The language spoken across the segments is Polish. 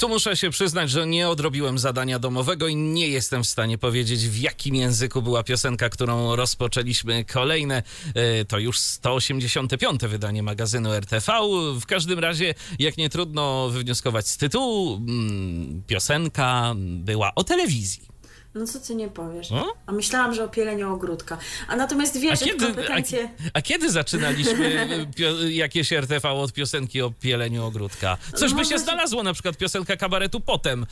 Tu muszę się przyznać, że nie odrobiłem zadania domowego i nie jestem w stanie powiedzieć, w jakim języku była piosenka, którą rozpoczęliśmy. Kolejne e, to już 185. wydanie magazynu RTV. W każdym razie, jak nie trudno wywnioskować z tytułu, mm, piosenka była o telewizji. No co ty nie powiesz? No? A myślałam, że o pieleniu ogródka. A natomiast wiesz, kiedy, kompetencje... a, a kiedy zaczynaliśmy pio, jakieś RTV od piosenki o pieleniu ogródka? Coś No, by się właśnie- znalazło, na przykład piosenka kabaretu potem y,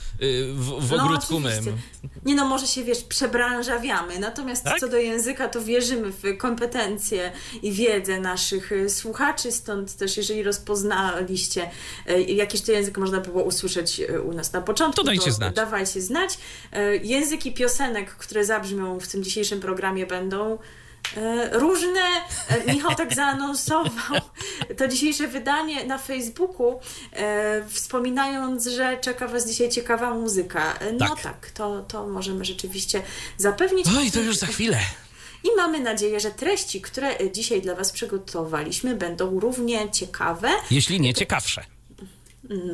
w, w No, ogródku oczywiście. mym. Nie no, może się, wiesz, przebranżawiamy. Natomiast Tak? co do języka, to wierzymy w kompetencje i wiedzę naszych y, słuchaczy. Stąd też, jeżeli rozpoznaliście, y, jakiś to język można było usłyszeć u nas na początku, To dajcie znać. dawajcie znać. Y, Języki piosenek, które zabrzmią w tym dzisiejszym programie będą e, różne. E, Michał tak zaanonsował to dzisiejsze wydanie na Facebooku, e, wspominając, że czeka Was dzisiaj ciekawa muzyka. No Tak. tak, to, to możemy rzeczywiście zapewnić. Oj, to już za chwilę. I mamy nadzieję, że treści, które dzisiaj dla Was przygotowaliśmy, będą równie ciekawe. Jeśli nie ciekawsze.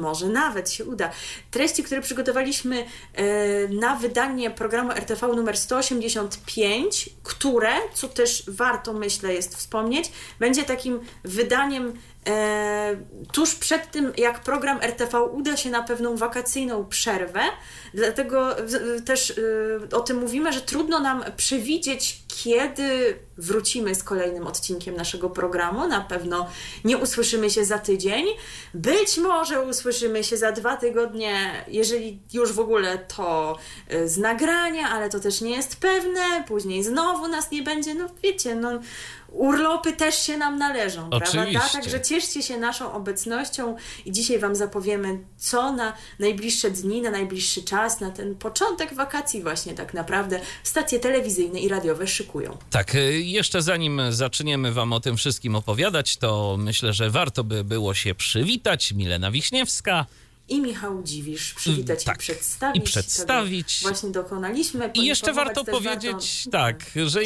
Może nawet się uda. Treści, które przygotowaliśmy e, na wydanie programu RTV numer 185, które, co też warto myślę jest wspomnieć, będzie takim wydaniem tuż przed tym, jak program RTV uda się na pewną wakacyjną przerwę. Dlatego też e, o tym mówimy, że trudno nam przewidzieć, kiedy wrócimy z kolejnym odcinkiem naszego programu. Na pewno nie usłyszymy się za tydzień. Być może usłyszymy się za dwa tygodnie, jeżeli już w ogóle to y, z nagrania, ale to też nie jest pewne. Później znowu nas nie będzie. No wiecie, no urlopy też się nam należą, prawda? Oczywiście. Także cieszcie się naszą obecnością i dzisiaj Wam zapowiemy, co na najbliższe dni, na najbliższy czas, na ten początek wakacji właśnie tak naprawdę stacje telewizyjne i radiowe szykują. Tak, y, jeszcze zanim zaczniemy Wam o tym wszystkim opowiadać, to myślę, że warto by było się przywitać. Milena Wiśniewska. I Michał Dziwisz, przywitać Tak, i przedstawić. i przedstawić. Właśnie dokonaliśmy. I jeszcze warto powiedzieć, warto- tak, że w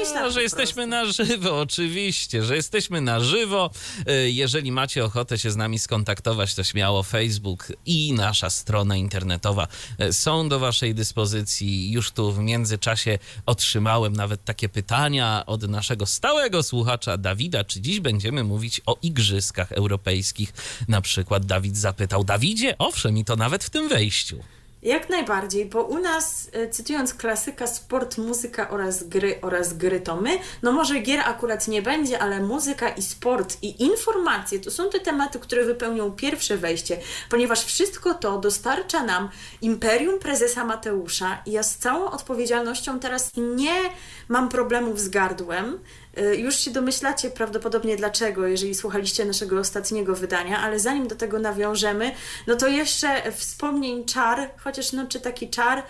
myślach no, że jesteśmy na żywo, oczywiście, że jesteśmy na żywo. Y, Jeżeli macie ochotę się z nami skontaktować, to śmiało Facebook i nasza strona internetowa y, są do waszej dyspozycji. Już tu w międzyczasie otrzymałem nawet takie pytania od naszego stałego słuchacza Dawida, czy dziś będziemy mówić o igrzyskach europejskich. Na przykład Dawid zapytał, Dawidzie? Owszem, i to nawet w tym wejściu. Jak najbardziej, bo u nas, e, cytując klasyka, sport, muzyka oraz gry oraz gry to my. No może gier akurat nie będzie, ale muzyka i sport i informacje to są te tematy, które wypełnią pierwsze wejście, ponieważ wszystko to dostarcza nam imperium prezesa Mateusza i ja z całą odpowiedzialnością teraz nie mam problemów z gardłem. Y, Już się domyślacie prawdopodobnie dlaczego, jeżeli słuchaliście naszego ostatniego wydania, ale zanim do tego nawiążemy, no to jeszcze wspomnień czar, chociaż no czy taki czar, y,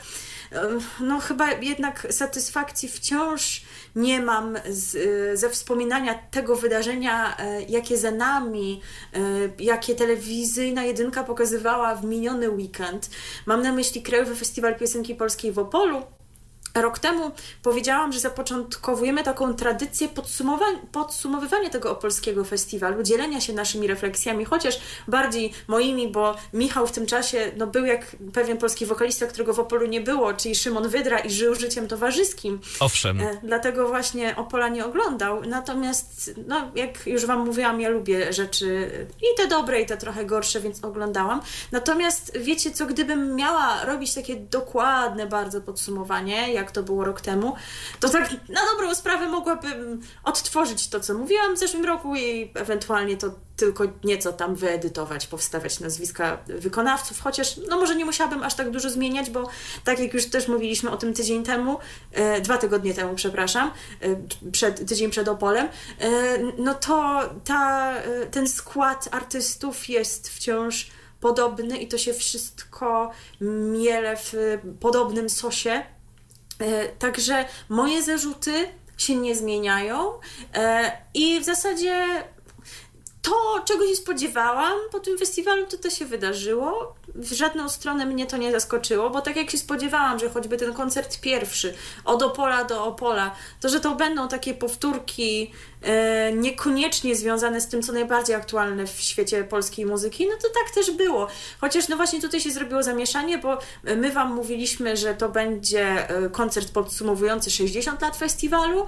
no chyba jednak satysfakcji wciąż nie mam z, y, ze wspominania tego wydarzenia, jakie za nami, jakie telewizyjna jedynka pokazywała w miniony weekend. Mam na myśli Krajowy Festiwal Piosenki Polskiej w Opolu, Rok temu powiedziałam, że zapoczątkowujemy taką tradycję podsumowywania tego opolskiego festiwalu, dzielenia się naszymi refleksjami, chociaż bardziej moimi, bo Michał w tym czasie no, był jak pewien polski wokalista, którego w Opolu nie było, czyli Szymon Wydra i żył życiem towarzyskim. Owszem. E, Dlatego właśnie Opola nie oglądał. Natomiast, no, jak już Wam mówiłam, ja lubię rzeczy i te dobre, i te trochę gorsze, więc oglądałam. Natomiast wiecie co, gdybym miała robić takie dokładne bardzo podsumowanie, jak to było rok temu, to tak na dobrą sprawę mogłabym odtworzyć to, co mówiłam w zeszłym roku i ewentualnie to tylko nieco tam wyedytować, powstawiać nazwiska wykonawców, chociaż no może nie musiałabym aż tak dużo zmieniać, bo tak jak już też mówiliśmy o tym tydzień temu, e, dwa tygodnie temu, przepraszam, e, przed, tydzień przed Opolem, e, no to ta, e, ten skład artystów jest wciąż podobny i to się wszystko miele w podobnym sosie. E, także moje zarzuty się nie zmieniają e, i w zasadzie to, czego się spodziewałam po tym festiwalu, to to się wydarzyło. W żadną stronę mnie to nie zaskoczyło, bo tak jak się spodziewałam, że choćby ten koncert pierwszy, od Opola do Opola, to że to będą takie powtórki e, niekoniecznie związane z tym, co najbardziej aktualne w świecie polskiej muzyki, no to tak też było. Chociaż no właśnie tutaj się zrobiło zamieszanie, bo my Wam mówiliśmy, że to będzie e, koncert podsumowujący 60 lat festiwalu.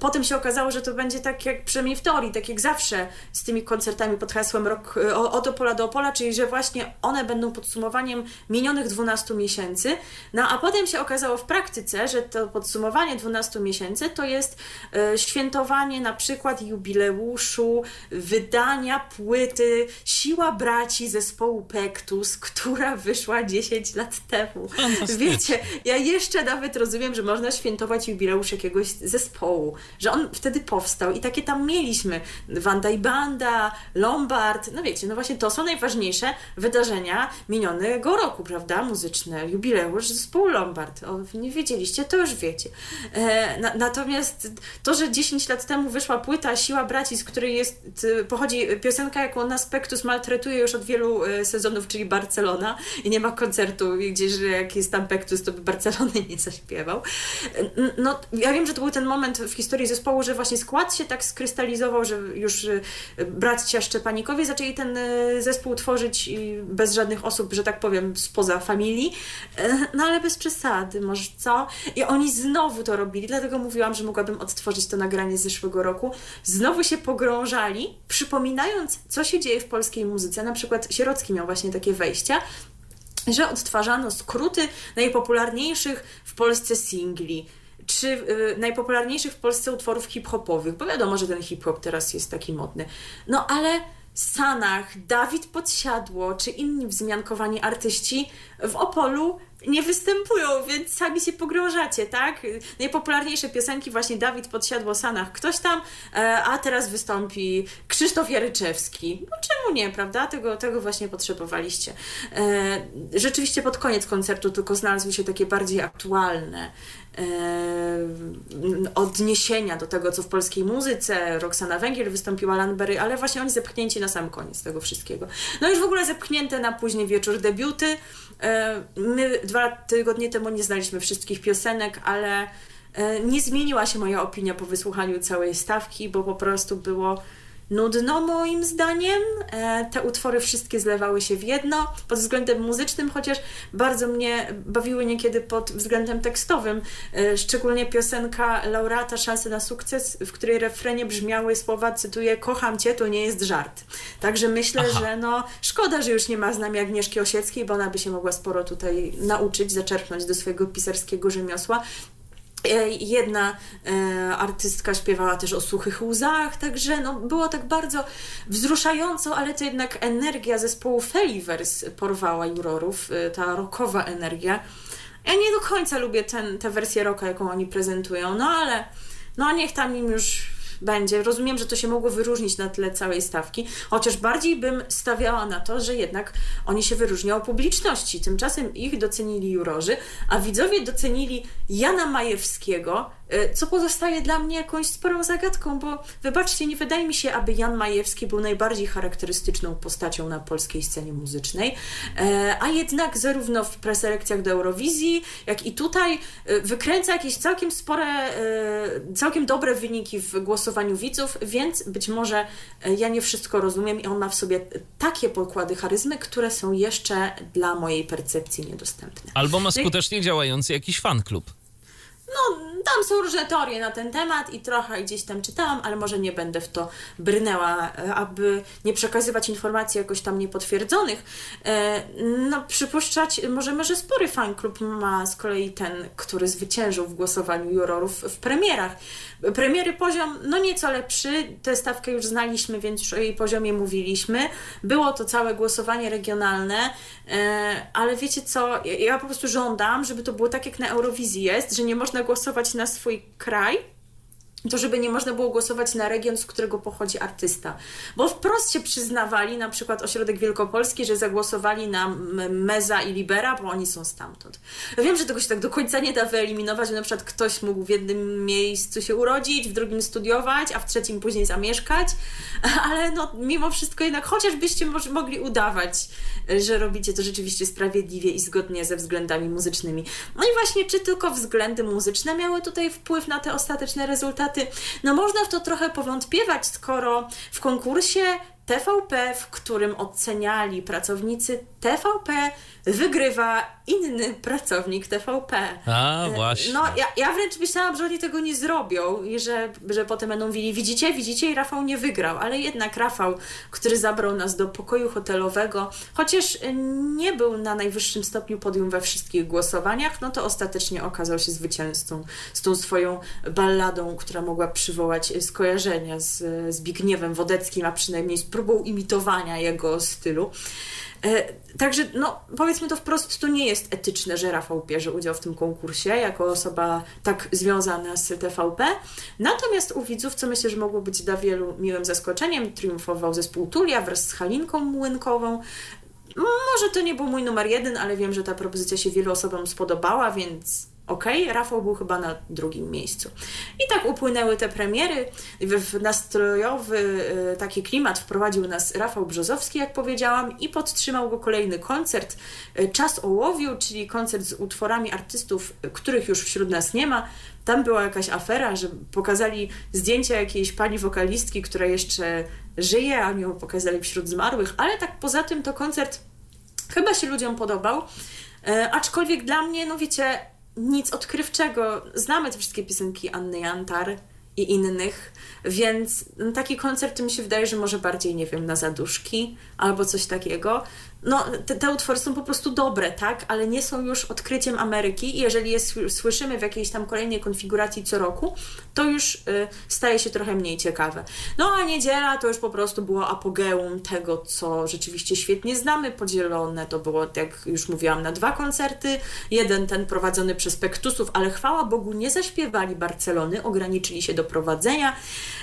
Potem się okazało, że to będzie tak jak, przynajmniej w teorii, tak jak zawsze z tymi koncertami pod hasłem rok, e, od Opola do Opola, czyli że właśnie one będą podsumowaniem minionych 12 miesięcy. No a potem się okazało w praktyce, że to podsumowanie 12 miesięcy to jest e, świętowanie na przykład jubileuszu wydania płyty Siła Braci zespołu Pektus, która wyszła 10 lat temu. Wiecie, ja jeszcze nawet rozumiem, że można świętować jubileusz jakiegoś zespołu, że on wtedy powstał i takie tam mieliśmy. Wanda i Banda, Lombard, no wiecie, no właśnie to są najważniejsze wydarzenia minionego roku, prawda? Muzyczne, jubileusz zespołu Lombard. O, nie wiedzieliście, to już wiecie. E, na, natomiast to, że 10 lat temu wyszła płyta Siła Braci, z której jest, pochodzi piosenka, jaką nas Pektus maltretuje już od wielu e, sezonów, czyli Barcelona i nie ma koncertu, gdzie że jak jest tam Pektus, to by Barcelony nie zaśpiewał. No, ja wiem, że to był ten moment w historii zespołu, że właśnie skład się tak skrystalizował, że już e, bracia Szczepanikowie zaczęli ten e, zespół tworzyć bez żadnych osób, że tak powiem, spoza familii, no ale bez przesady, może co? I oni znowu to robili, dlatego mówiłam, że mogłabym odtworzyć to nagranie z zeszłego roku. Znowu się pogrążali, przypominając, co się dzieje w polskiej muzyce. Na przykład Sierocki miał właśnie takie wejścia, że odtwarzano skróty najpopularniejszych w Polsce singli, czy y, najpopularniejszych w Polsce utworów hip-hopowych, bo wiadomo, że ten hip-hop teraz jest taki modny. No ale Sanach, Dawid Podsiadło czy inni wzmiankowani artyści w Opolu nie występują, więc sami się pogrążacie, tak? Najpopularniejsze piosenki właśnie Dawid Podsiadło, Sanach, ktoś tam, e, a teraz wystąpi Krzysztof Jaryczewski. No czemu nie, prawda? Tego, tego właśnie potrzebowaliście. E, rzeczywiście pod koniec koncertu tylko znalazły się takie bardziej aktualne E, odniesienia do tego, co w polskiej muzyce. Roxana Węgiel wystąpiła Landberry, ale właśnie oni zepchnięci na sam koniec tego wszystkiego. No już w ogóle zepchnięte na późny wieczór debiuty. E, my dwa tygodnie temu nie znaliśmy wszystkich piosenek, ale e, nie zmieniła się moja opinia po wysłuchaniu całej stawki, bo po prostu było nudno moim zdaniem. E, te utwory wszystkie zlewały się w jedno pod względem muzycznym, chociaż bardzo mnie bawiły niekiedy pod względem tekstowym. E, szczególnie piosenka laureata Szansy na sukces, w której refrenie brzmiały słowa, cytuję, kocham cię, to nie jest żart. Także myślę, Aha. że no szkoda, że już nie ma z nami Agnieszki Osieckiej, bo ona by się mogła sporo tutaj nauczyć, zaczerpnąć do swojego pisarskiego rzemiosła. E, jedna e, artystka śpiewała też o suchych łzach, także no, było tak bardzo wzruszająco, ale to jednak energia zespołu Felivers porwała jurorów, e, ta rockowa energia. Ja nie do końca lubię ten, tę wersję rocka, jaką oni prezentują, no ale no niech tam im już będzie. Rozumiem, że to się mogło wyróżnić na tle całej stawki, chociaż bardziej bym stawiała na to, że jednak oni się wyróżnią publiczności. Tymczasem ich docenili jurorzy, a widzowie docenili Jana Majewskiego, co pozostaje dla mnie jakąś sporą zagadką, bo wybaczcie, nie wydaje mi się, aby Jan Majewski był najbardziej charakterystyczną postacią na polskiej scenie muzycznej, e, a jednak zarówno w preselekcjach do Eurowizji, jak i tutaj e, wykręca jakieś całkiem spore, całkiem dobre wyniki w głosowaniu widzów, więc być może ja nie wszystko rozumiem i on ma w sobie takie pokłady charyzmy, które są jeszcze dla mojej percepcji niedostępne. Albo ma skutecznie działający jakiś fan klub. No, tam są różne teorie na ten temat i trochę gdzieś tam czytałam, ale może nie będę w to brnęła, e, aby nie przekazywać informacji jakoś tam niepotwierdzonych. E, no, przypuszczać możemy, że spory fan klub ma z kolei ten, który zwyciężył w głosowaniu jurorów w premierach. Premiery poziom, no nieco lepszy, tę stawkę już znaliśmy, więc już o jej poziomie mówiliśmy. Było to całe głosowanie regionalne, ale wiecie co, ja po prostu żądam, żeby to było tak jak na Eurowizji jest, że nie można głosować na swój kraj, to żeby nie można było głosować na region, z którego pochodzi artysta. Bo wprost się przyznawali, na przykład Ośrodek Wielkopolski, że zagłosowali na Meza i Libera, bo oni są stamtąd. Wiem, że tego się tak do końca nie da wyeliminować, że na przykład ktoś mógł w jednym miejscu się urodzić, w drugim studiować, a w trzecim później zamieszkać, ale no mimo wszystko jednak chociażbyście mogli udawać, że robicie to rzeczywiście sprawiedliwie i zgodnie ze względami muzycznymi. No i właśnie, czy tylko względy muzyczne miały tutaj wpływ na te ostateczne rezultaty? No można w to trochę powątpiewać, skoro w konkursie TVP, w którym oceniali pracownicy TVP, wygrywa inny pracownik TVP. A, e, właśnie. No, ja, ja wręcz myślałam, że oni tego nie zrobią i że, że potem będą mówili, widzicie, widzicie, i Rafał nie wygrał, ale jednak Rafał, który zabrał nas do pokoju hotelowego, chociaż nie był na najwyższym stopniu podium we wszystkich głosowaniach, no to ostatecznie okazał się zwycięzcą z tą swoją balladą, która mogła przywołać skojarzenia z Zbigniewem Wodeckim, a przynajmniej z próbą imitowania jego stylu. E, także, no, powiedzmy to wprost, to nie jest etyczne, że Rafał bierze udział w tym konkursie jako osoba tak związana z TVP. Natomiast u widzów, co myślę, że mogło być dla wielu miłym zaskoczeniem, triumfował zespół Tulia wraz z Halinką Młynkową. Może to nie był mój numer jeden, ale wiem, że ta propozycja się wielu osobom spodobała, więc ok, Rafał był chyba na drugim miejscu. I tak upłynęły te premiery. W nastrojowy y, taki klimat wprowadził nas Rafał Brzozowski, jak powiedziałam, i podtrzymał go kolejny koncert y, Czas Ołowiu, czyli koncert z utworami artystów, których już wśród nas nie ma. Tam była jakaś afera, że pokazali zdjęcia jakiejś pani wokalistki, która jeszcze żyje, a ją pokazali wśród zmarłych, ale tak poza tym to koncert chyba się ludziom podobał. E, aczkolwiek dla mnie, no wiecie, nic odkrywczego. Znamy te wszystkie piosenki Anny Jantar i innych, więc taki koncert mi się wydaje, że może bardziej, nie wiem, na zaduszki albo coś takiego no, te, te, utwory są po prostu dobre, tak, ale nie są już odkryciem Ameryki. I jeżeli je słyszymy w jakiejś tam kolejnej konfiguracji co roku, to już y, staje się trochę mniej ciekawe. No a niedziela to już po prostu było apogeum tego, co rzeczywiście świetnie znamy, podzielone to było, jak już mówiłam, na dwa koncerty, jeden ten prowadzony przez Pektusów, ale chwała Bogu nie zaśpiewali Barcelony, ograniczyli się do prowadzenia,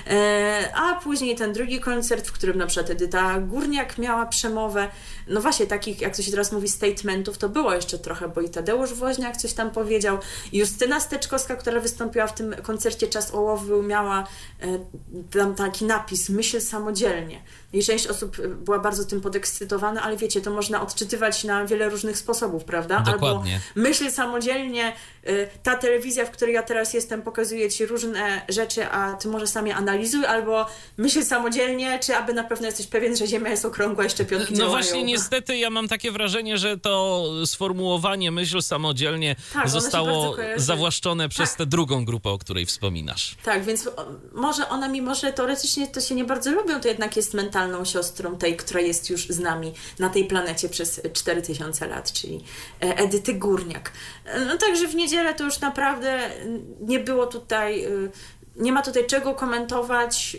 e, a później ten drugi koncert, w którym na przykład Edyta Górniak miała przemowę, no właśnie takich, jak to się teraz mówi, statementów, to było jeszcze trochę, bo i Tadeusz Woźniak coś tam powiedział. Justyna Steczkowska, która wystąpiła w tym koncercie Czas Ołowy, miała e, tam taki napis Myśl samodzielnie. I część osób y, była bardzo tym podekscytowana, ale wiecie, to można odczytywać na wiele różnych sposobów, prawda? Dokładnie. Albo myśl samodzielnie, y, ta telewizja, w której ja teraz jestem, pokazuje ci różne rzeczy, a ty może sam je analizuj, albo myśl samodzielnie, czy aby na pewno jesteś pewien, że Ziemia jest okrągła i szczepionki No działają. właśnie, niestety ja mam takie wrażenie, że to sformułowanie myśl samodzielnie tak, zostało zawłaszczone przez tak. tę drugą grupę, o której wspominasz. Tak, więc może ona, mimo że teoretycznie to się nie bardzo lubią, to jednak jest mentalna mentalną siostrą tej, która jest już z nami na tej planecie przez 4000 lat, czyli e, Edyty Górniak. E, no także w niedzielę to już naprawdę nie było tutaj, e, nie ma tutaj czego komentować,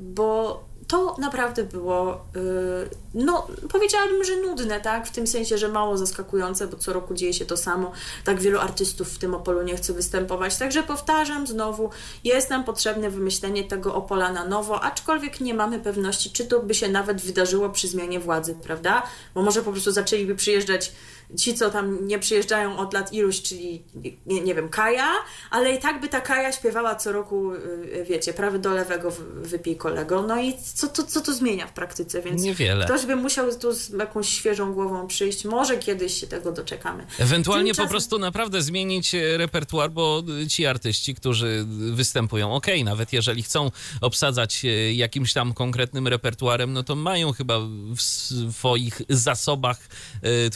bo to naprawdę było, y, no powiedziałabym, że nudne, tak? W tym sensie, że mało zaskakujące, bo co roku dzieje się to samo. Tak wielu artystów w tym Opolu nie chce występować. Także powtarzam znowu, jest nam potrzebne wymyślenie tego Opola na nowo, aczkolwiek nie mamy pewności, czy to by się nawet wydarzyło przy zmianie władzy, prawda? Bo może po prostu zaczęliby przyjeżdżać ci, co tam nie przyjeżdżają od lat iluś, czyli nie, nie wiem, Kaja, ale i tak by ta Kaja śpiewała co roku, y, wiecie, prawy do lewego wypij kolego. No i co to, co to zmienia w praktyce? Więc Niewiele. ktoś by musiał tu z jakąś świeżą głową przyjść. Może kiedyś się tego doczekamy. Ewentualnie Tymczasem... po prostu naprawdę zmienić e, repertuar, bo ci artyści, którzy występują, ok, nawet jeżeli chcą obsadzać e, jakimś tam konkretnym repertuarem, no to mają chyba w swoich zasobach e,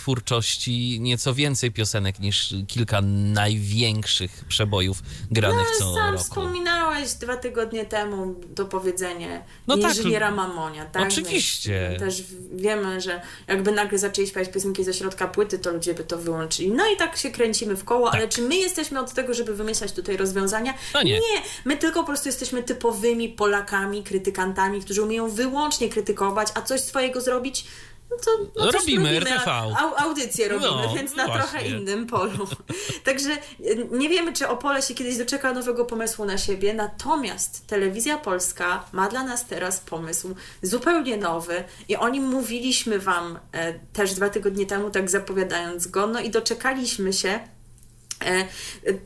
twórczości nieco więcej piosenek niż kilka największych przebojów granych no, co sam roku. wspominałeś dwa tygodnie temu to powiedzenie no tak, inżyniera tak, Mamonia, tak? Oczywiście. Więc też wiemy, że jakby nagle zaczęli śpiewać piosenki ze środka płyty, to ludzie by to wyłączyli. No i tak się kręcimy w koło, tak. ale czy my jesteśmy od tego, żeby wymyślać tutaj rozwiązania? No nie. nie. My tylko po prostu jesteśmy typowymi Polakami, krytykantami, którzy umieją wyłącznie krytykować, a coś swojego zrobić No to, no coś Robimy, RTV. Au, audycję robimy, No, więc na właśnie. trochę innym polu. Także y, nie wiemy, czy Opole się kiedyś doczeka nowego pomysłu na siebie, natomiast Telewizja Polska ma dla nas teraz pomysł zupełnie nowy i o nim mówiliśmy Wam e, też dwa tygodnie temu, tak zapowiadając go, no i doczekaliśmy się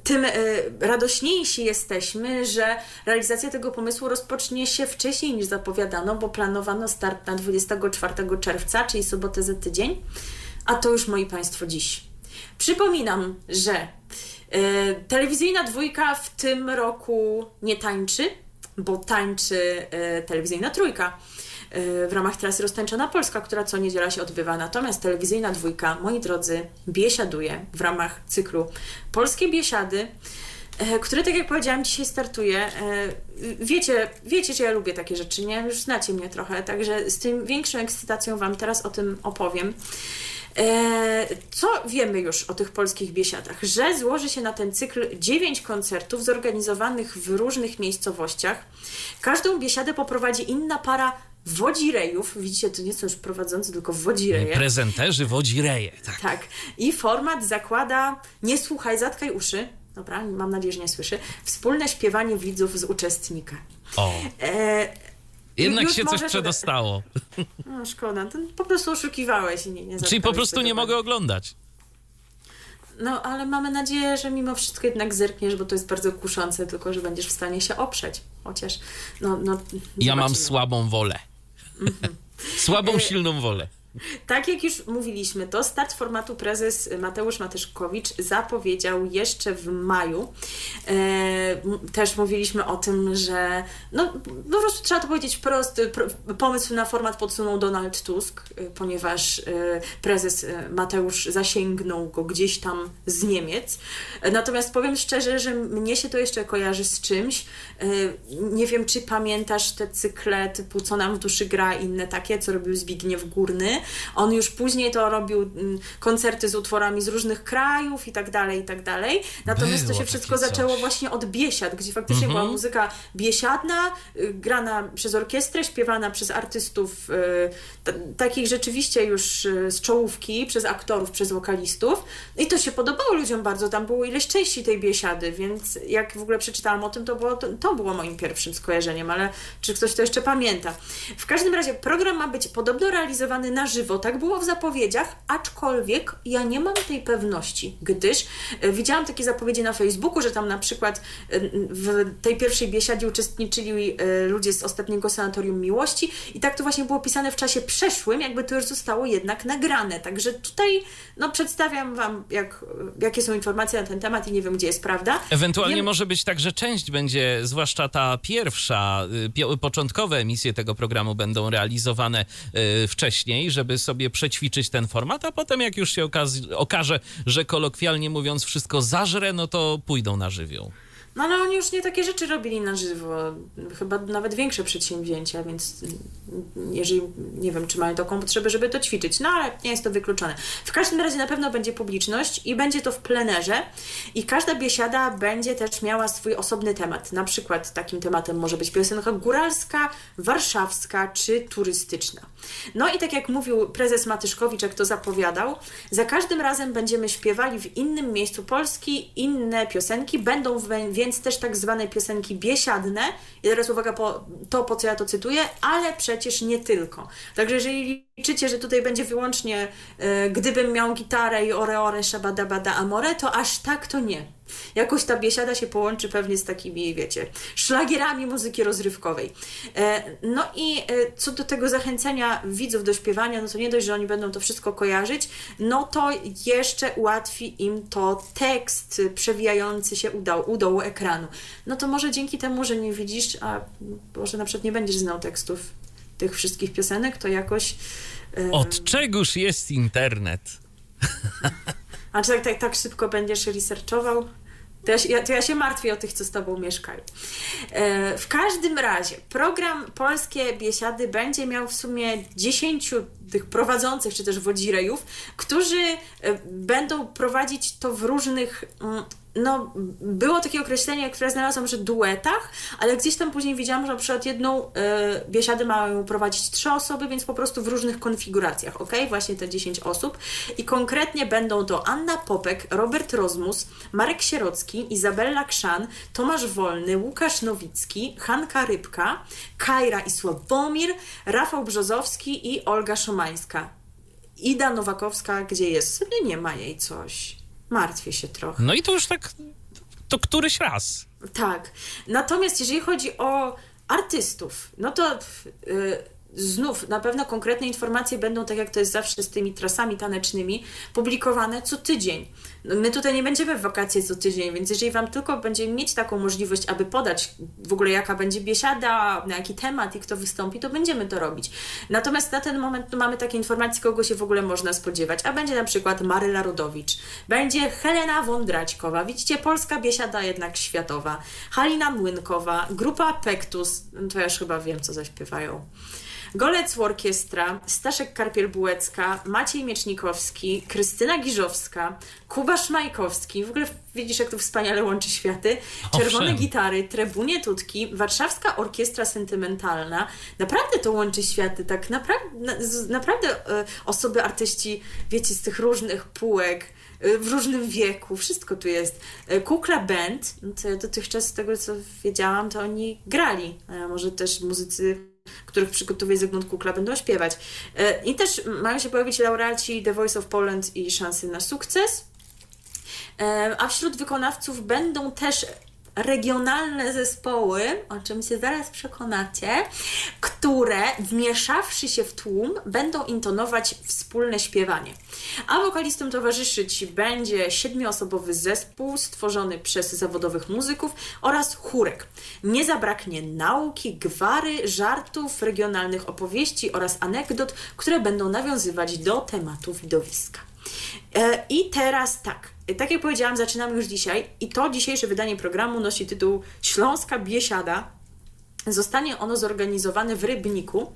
tym e, radośniejsi jesteśmy, że realizacja tego pomysłu rozpocznie się wcześniej niż zapowiadano, bo planowano start na 24 czerwca, czyli sobotę za tydzień, a to już moi Państwo dziś. Przypominam, że e, telewizyjna dwójka w tym roku nie tańczy, bo tańczy e, telewizyjna trójka e, w ramach trasy Roztańczona Polska, która co niedziela się odbywa. Natomiast telewizyjna dwójka, moi drodzy, biesiaduje w ramach cyklu Polskie Biesiady, e, który, tak jak powiedziałam, dzisiaj startuje. E, Wiecie, wiecie, że ja lubię takie rzeczy, nie? Już znacie mnie trochę, także z tym większą ekscytacją Wam teraz o tym opowiem. Co wiemy już o tych polskich biesiadach? Że złoży się na ten cykl dziewięć koncertów zorganizowanych w różnych miejscowościach. Każdą biesiadę poprowadzi inna para wodzirejów. Widzicie, to nie są już prowadzący, tylko wodzireje. Prezenterzy wodzireje, tak. Tak. I format zakłada nie słuchaj, zatkaj uszy. Dobra, mam nadzieję, że nie słyszy. Wspólne śpiewanie widzów z uczestnika. O, E, jednak już się coś przedostało. no szkoda, to po prostu oszukiwałeś i nie, nie Czyli po prostu nie mogę oglądać. No, ale mamy nadzieję, że mimo wszystko jednak zerkniesz, bo to jest bardzo kuszące, tylko że będziesz w stanie się oprzeć. Chociaż, no, no Ja mam słabą wolę. Słabą, E, silną wolę. Tak jak już mówiliśmy, to start formatu prezes Mateusz Matyszkowicz zapowiedział jeszcze w maju. E, też mówiliśmy o tym, że no, po prostu trzeba to powiedzieć wprost, pro, pomysł na format podsunął Donald Tusk, e, ponieważ e, prezes Mateusz zasięgnął go gdzieś tam z Niemiec. Natomiast powiem szczerze, że mnie się to jeszcze kojarzy z czymś. Nie wiem, czy pamiętasz te cykle typu Co nam w duszy gra inne takie, co robił Zbigniew Górny. On już później to robił mm, koncerty z utworami z różnych krajów i tak dalej, i tak dalej. Natomiast Było to się wszystko zaczęło coś. właśnie od biesiad, gdzie faktycznie Mhm. była muzyka biesiadna, y, grana przez orkiestrę, śpiewana przez artystów y, takich rzeczywiście już y, z czołówki, przez aktorów, przez wokalistów. I to się podobało ludziom bardzo. Tam było ileś części tej biesiady, więc jak w ogóle przeczytałam o tym, to było, to, to było moim pierwszym skojarzeniem, ale czy ktoś to jeszcze pamięta? W każdym razie program ma być podobno realizowany na żywo, tak było w zapowiedziach, aczkolwiek ja nie mam tej pewności, gdyż e, widziałam takie zapowiedzi na Facebooku, że tam na przykład e, w tej pierwszej biesiadzie uczestniczyli e, ludzie z ostatniego sanatorium miłości i tak to właśnie było pisane w czasie przeszłym, jakby to już zostało jednak nagrane. Także tutaj no, przedstawiam Wam, jak, jakie są informacje na ten temat i nie wiem, gdzie jest prawda. Ewentualnie Wiem- może być tak, że część będzie, zwłaszcza ta pierwsza, y, początkowe emisje tego programu będą realizowane y, wcześniej, żeby sobie przećwiczyć ten format, a potem jak już się okaże, że kolokwialnie mówiąc wszystko zażre, no to pójdą na żywioł. No ale oni już nie takie rzeczy robili na żywo, chyba nawet większe przedsięwzięcia, więc jeżeli, nie wiem, czy mają taką potrzebę, żeby to ćwiczyć, no ale nie jest to wykluczone. W każdym razie na pewno będzie publiczność i będzie to w plenerze i każda biesiada będzie też miała swój osobny temat. Na przykład takim tematem może być piosenka góralska, warszawska czy turystyczna. No i tak jak mówił prezes Matyszkowicz, jak to zapowiadał, za każdym razem będziemy śpiewali w innym miejscu Polski inne piosenki, będą wę- więc też tak zwane piosenki biesiadne. I teraz uwaga po to, po co ja to cytuję, ale przecież nie tylko. Także jeżeli liczycie, że tutaj będzie wyłącznie e, gdybym miał gitarę i ore ore szabadabada amore, to aż tak to nie. Jakoś ta biesiada się połączy pewnie z takimi, wiecie, szlagierami muzyki rozrywkowej. E, no i e, co do tego zachęcenia widzów do śpiewania, no to nie dość, że oni będą to wszystko kojarzyć, no to jeszcze ułatwi im to tekst przewijający się u u dołu ekranu. No to może dzięki temu, że nie widzisz, a może na przykład nie będziesz znał tekstów tych wszystkich piosenek, to jakoś... e, Od czegoż jest internet? A czy tak, tak, tak szybko będziesz researchował? To ja, się, ja, to ja się martwię o tych, co z Tobą mieszkają. E, w każdym razie, program Polskie Biesiady będzie miał w sumie 10 tych prowadzących, czy też wodzirejów, którzy e, będą prowadzić to w różnych mm, no, było takie określenie, które znalazłam, że duetach, ale gdzieś tam później widziałam, że na przykład jedną y, biesiadę mają prowadzić trzy osoby, więc po prostu w różnych konfiguracjach, ok? Właśnie te 10 osób. I konkretnie będą to Anna Popek, Robert Rozmus, Marek Sierocki, Izabella Krzan, Tomasz Wolny, Łukasz Nowicki, Hanka Rybka, Kajra i Sławomir, Rafał Brzozowski i Olga Szomańska. Ida Nowakowska, gdzie jest? Nie ma jej coś. Martwię się trochę. No i to już tak, to któryś raz. Tak. Natomiast jeżeli chodzi o artystów, no to yy, znów na pewno konkretne informacje będą, tak jak to jest zawsze z tymi trasami tanecznymi, publikowane co tydzień. No, my tutaj nie będziemy w wakacje co tydzień, więc jeżeli Wam tylko będziemy mieć taką możliwość, aby podać w ogóle jaka będzie biesiada, na jaki temat i kto wystąpi, to będziemy to robić. Natomiast na ten moment no, mamy takie informacje, kogo się w ogóle można spodziewać. A będzie na przykład Maryla Rudowicz, będzie Helena Wądraćkowa, widzicie, polska biesiada jednak światowa, Halina Młynkowa, grupa Pektus, no to ja już chyba wiem, co zaśpiewają. Golec Orkiestra, Staszek Karpiel-Bułecka, Maciej Miecznikowski, Krystyna Giżowska, Kuba Szmajkowski, w ogóle widzisz, jak to wspaniale łączy światy, Czerwone Owszem. Gitary, Trybunie Tutki, Warszawska Orkiestra Sentymentalna, naprawdę to łączy światy, tak naprawdę, na, naprawdę e, osoby, artyści, wiecie, z tych różnych półek, e, w różnym wieku, wszystko tu jest. E, Kukla Band, no to ja dotychczas z tego co wiedziałam, to oni grali, a może też muzycy których przygotowuje Zygmunt Kukla, będą śpiewać. E, I też mają się pojawić laureaci The Voice of Poland i szansy na sukces. E, A wśród wykonawców będą też regionalne zespoły, o czym się zaraz przekonacie, które wmieszawszy się w tłum będą intonować wspólne śpiewanie. A wokalistom towarzyszyć będzie siedmioosobowy zespół stworzony przez zawodowych muzyków oraz chórek. Nie zabraknie nauki, gwary, żartów, regionalnych opowieści oraz anegdot, które będą nawiązywać do tematu widowiska. E, I teraz tak, tak jak powiedziałam, zaczynamy już dzisiaj i to dzisiejsze wydanie programu nosi tytuł Śląska Biesiada. Zostanie ono zorganizowane w Rybniku.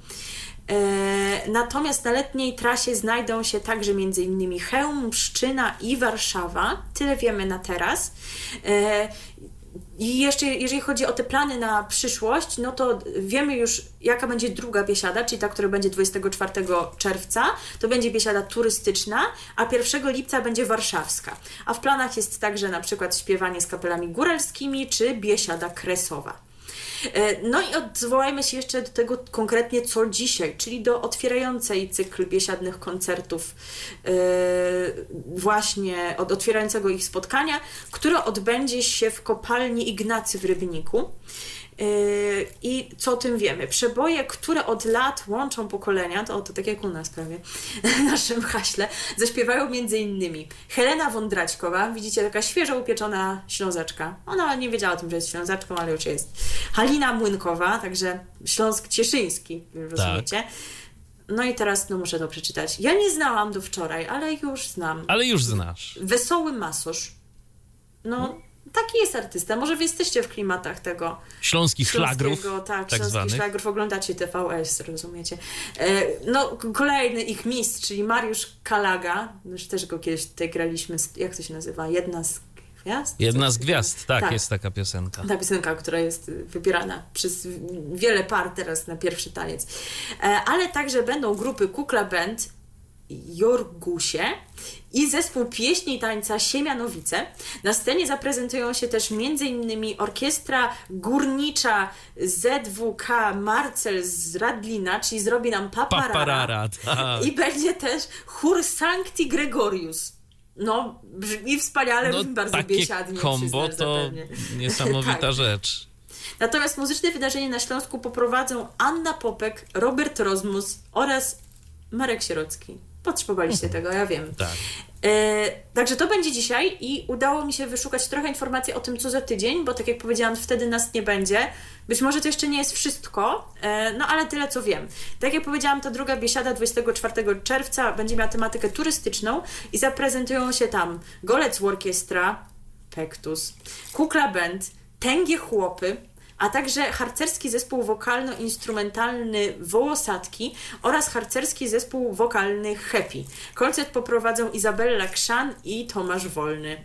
E, natomiast na letniej trasie znajdą się także m.in. Chełm, Pszczyna i Warszawa. Tyle wiemy na teraz. I jeszcze jeżeli chodzi o te plany na przyszłość, no to wiemy już, jaka będzie druga biesiada, czyli ta, która będzie 24 czerwca. To będzie biesiada turystyczna, a 1 lipca będzie warszawska. A w planach jest także na przykład śpiewanie z kapelami góralskimi czy biesiada kresowa. E, No i odwołajmy się jeszcze do tego konkretnie, co dzisiaj, czyli do otwierającej cykl biesiadnych koncertów, e, właśnie od otwierającego ich spotkania, które odbędzie się w kopalni Ignacy w Rybniku. E, I co o tym wiemy? Przeboje, które od lat łączą pokolenia, to, to tak jak u nas prawie, w naszym haśle, zaśpiewają między innymi Helena Wądraćkowa, widzicie, taka świeżo upieczona ślązaczka. Ona nie wiedziała o tym, że jest ślązaczką, ale już jest. Halina Młynkowa, także Śląsk Cieszyński, rozumiecie? No i teraz no, muszę to przeczytać. Ja nie znałam do wczoraj, ale już znam. Ale już znasz. Wesoły masosz. No, taki jest artysta. Może wy jesteście w klimatach tego Śląskich szlagrów, tak, tak śląskich zwanych. szlagrów, oglądacie TVS, rozumiecie. E, no, kolejny ich mistrz, czyli Mariusz Kalaga, już też go kiedyś tutaj graliśmy, jak to się nazywa? Jedna z gwiazd? Jedna z gwiazd, tak, Tak. jest taka piosenka. Ta piosenka, która jest wybierana przez wiele par teraz na pierwszy taniec. E, Ale także będą grupy Kukla Band, Jorgusie i zespół pieśni i tańca Siemianowice. Na scenie zaprezentują się też m.in. orkiestra górnicza ZWK Marcel z Radlina, czyli zrobi nam paparara. Paparara, tak. I będzie też chór Sancti Gregorius. No, brzmi wspaniale, No, brzmi bardzo takie biesiadnie. kombo to zapewnie. niesamowita Tak. rzecz. Natomiast muzyczne wydarzenie na Śląsku poprowadzą Anna Popek, Robert Rozmus oraz Marek Sierocki. Potrzebowaliście tego, ja wiem. Tak. E, także to będzie dzisiaj i udało mi się wyszukać trochę informacji o tym, co za tydzień, bo tak jak powiedziałam, wtedy nas nie będzie. Być może to jeszcze nie jest wszystko, e, no ale tyle co wiem. Tak jak powiedziałam, ta druga biesiada 24 czerwca będzie miała tematykę turystyczną i zaprezentują się tam Golec Orkiestra, Pektus, Kukla Band, Tęgie Chłopy, a także harcerski zespół wokalno-instrumentalny Wołosatki oraz harcerski zespół wokalny Happy. Koncert poprowadzą Izabella Krzan i Tomasz Wolny.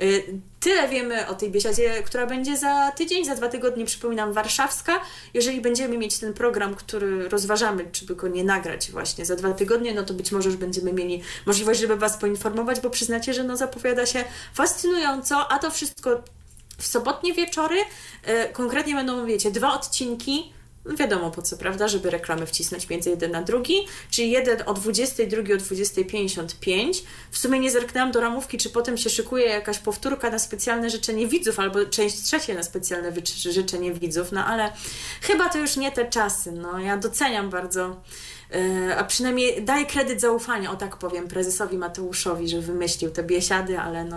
Y, tyle wiemy o tej biesiadzie, która będzie za tydzień, za dwa tygodnie, przypominam, warszawska. Jeżeli będziemy mieć ten program, który rozważamy, czy by go nie nagrać właśnie za dwa tygodnie, no to być może już będziemy mieli możliwość, żeby Was poinformować, bo przyznacie, że no zapowiada się fascynująco, a to wszystko w sobotnie wieczory. Y, konkretnie będą, wiecie, dwa odcinki wiadomo po co, prawda, żeby reklamy wcisnąć między jeden na drugi, czyli jeden o 20, drugi o 20.55. W sumie nie zerknęłam do ramówki, czy potem się szykuje jakaś powtórka na specjalne życzenie widzów, albo część trzecia na specjalne życzenie widzów, no ale chyba to już nie te czasy, no ja doceniam bardzo E, a przynajmniej daje kredyt zaufania, o tak powiem, prezesowi Mateuszowi, że wymyślił te biesiady, ale no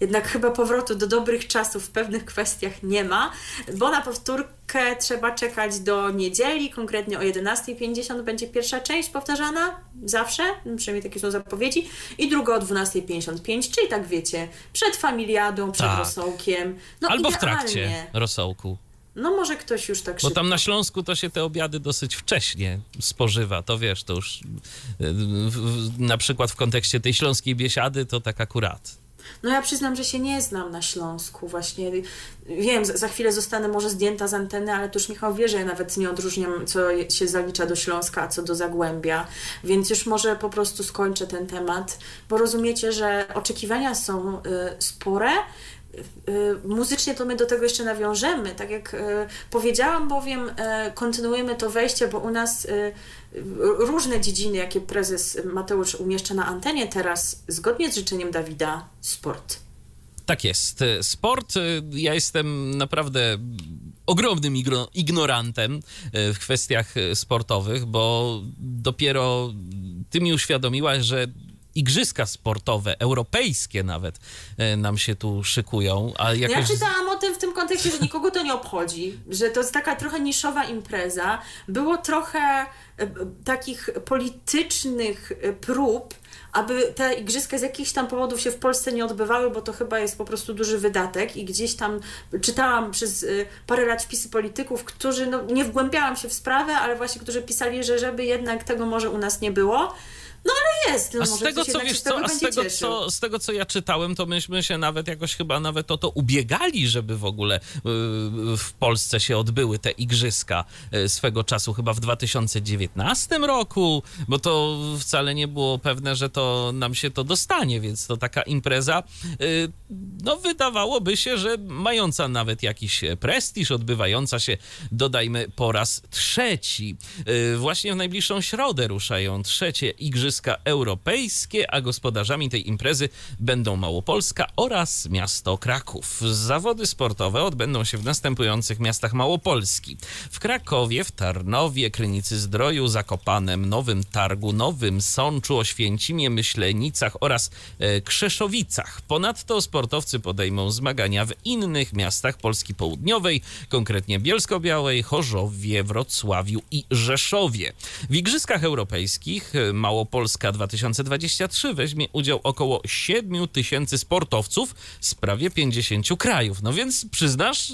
jednak chyba powrotu do dobrych czasów w pewnych kwestiach nie ma, bo na powtórkę trzeba czekać do niedzieli, konkretnie o 11.50 będzie pierwsza część powtarzana, zawsze, przynajmniej takie są zapowiedzi, i druga o 12.55, czyli tak wiecie, przed familiadą, przed tak. rosołkiem. No Albo idealnie. w trakcie rosołku. No może ktoś już tak Bo tam na Śląsku to się te obiady dosyć wcześnie spożywa, to wiesz, to już y, na przykład w kontekście tej śląskiej biesiady to tak akurat. No ja przyznam, że się nie znam na Śląsku właśnie. Wiem, za chwilę zostanę może zdjęta z anteny, ale to już Michał wie, że ja nawet nie odróżniam, co się zalicza do Śląska, a co do Zagłębia. Więc już może po prostu skończę ten temat, bo rozumiecie, że oczekiwania są y, spore, muzycznie to my do tego jeszcze nawiążemy. Tak jak y, powiedziałam, bowiem y, kontynuujemy to wejście, bo u nas różne dziedziny, jakie prezes Mateusz umieszcza na antenie teraz, zgodnie z życzeniem Dawida, sport. Tak jest. Sport, ja jestem naprawdę ogromnym ignorantem w kwestiach sportowych, bo dopiero ty mi uświadomiłaś, że igrzyska sportowe, europejskie nawet e, nam się tu szykują. A jakoś... Ja czytałam o tym w tym kontekście, że nikogo to nie obchodzi, że to jest taka trochę niszowa impreza. Było trochę e, takich politycznych e, prób, aby te igrzyska z jakichś tam powodów się w Polsce nie odbywały, bo to chyba jest po prostu duży wydatek i gdzieś tam czytałam przez parę lat wpisy polityków, którzy, no nie wgłębiałam się w sprawę, ale właśnie którzy pisali, że żeby jednak tego może u nas nie było. No ale jest. No, a z tego, co wiesz, co, a z tego, co, z tego, co ja czytałem, to myśmy się nawet jakoś chyba nawet o to ubiegali, żeby w ogóle yy, w Polsce się odbyły te igrzyska yy, swego czasu, chyba w 2019 roku, bo to wcale nie było pewne, że to nam się to dostanie, więc to taka impreza, yy, no wydawałoby się, że mająca nawet jakiś prestiż, odbywająca się, dodajmy, po raz trzeci. Właśnie w najbliższą środę ruszają trzecie igrzyska Igrzyska Europejskie, a gospodarzami tej imprezy będą Małopolska oraz miasto Kraków. Zawody sportowe odbędą się w następujących miastach Małopolski. W Krakowie, w Tarnowie, Krynicy Zdroju, Zakopanem, Nowym Targu, Nowym Sączu, Oświęcimie, Myślenicach oraz e, Krzeszowicach. Ponadto sportowcy podejmą zmagania w innych miastach Polski Południowej, konkretnie Bielsko-Białej, Chorzowie, Wrocławiu i Rzeszowie. W Igrzyskach Europejskich e, Małopolska Polska 2023 weźmie udział około 7 tysięcy sportowców z prawie 50 krajów. No więc przyznasz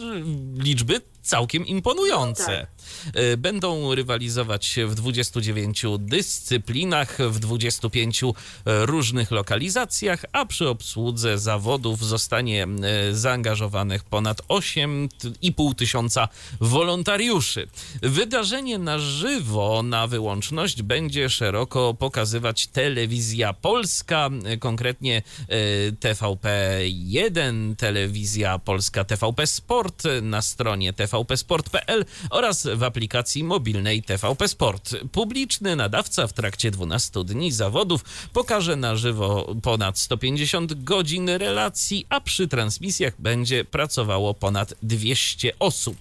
liczby całkiem imponujące. No tak. E, będą rywalizować w 29 dyscyplinach, w 25 e, różnych lokalizacjach, a przy obsłudze zawodów zostanie e, zaangażowanych ponad 8,5 tysiąca wolontariuszy. Wydarzenie na żywo na wyłączność będzie szeroko pokazywać telewizja polska, konkretnie TVP1, telewizja polska TVP Sport na stronie tvpsport.pl oraz w aplikacji mobilnej TVP Sport. Publiczny nadawca w trakcie 12 dni zawodów pokaże na żywo ponad 150 godzin relacji, a przy transmisjach będzie pracowało ponad 200 osób.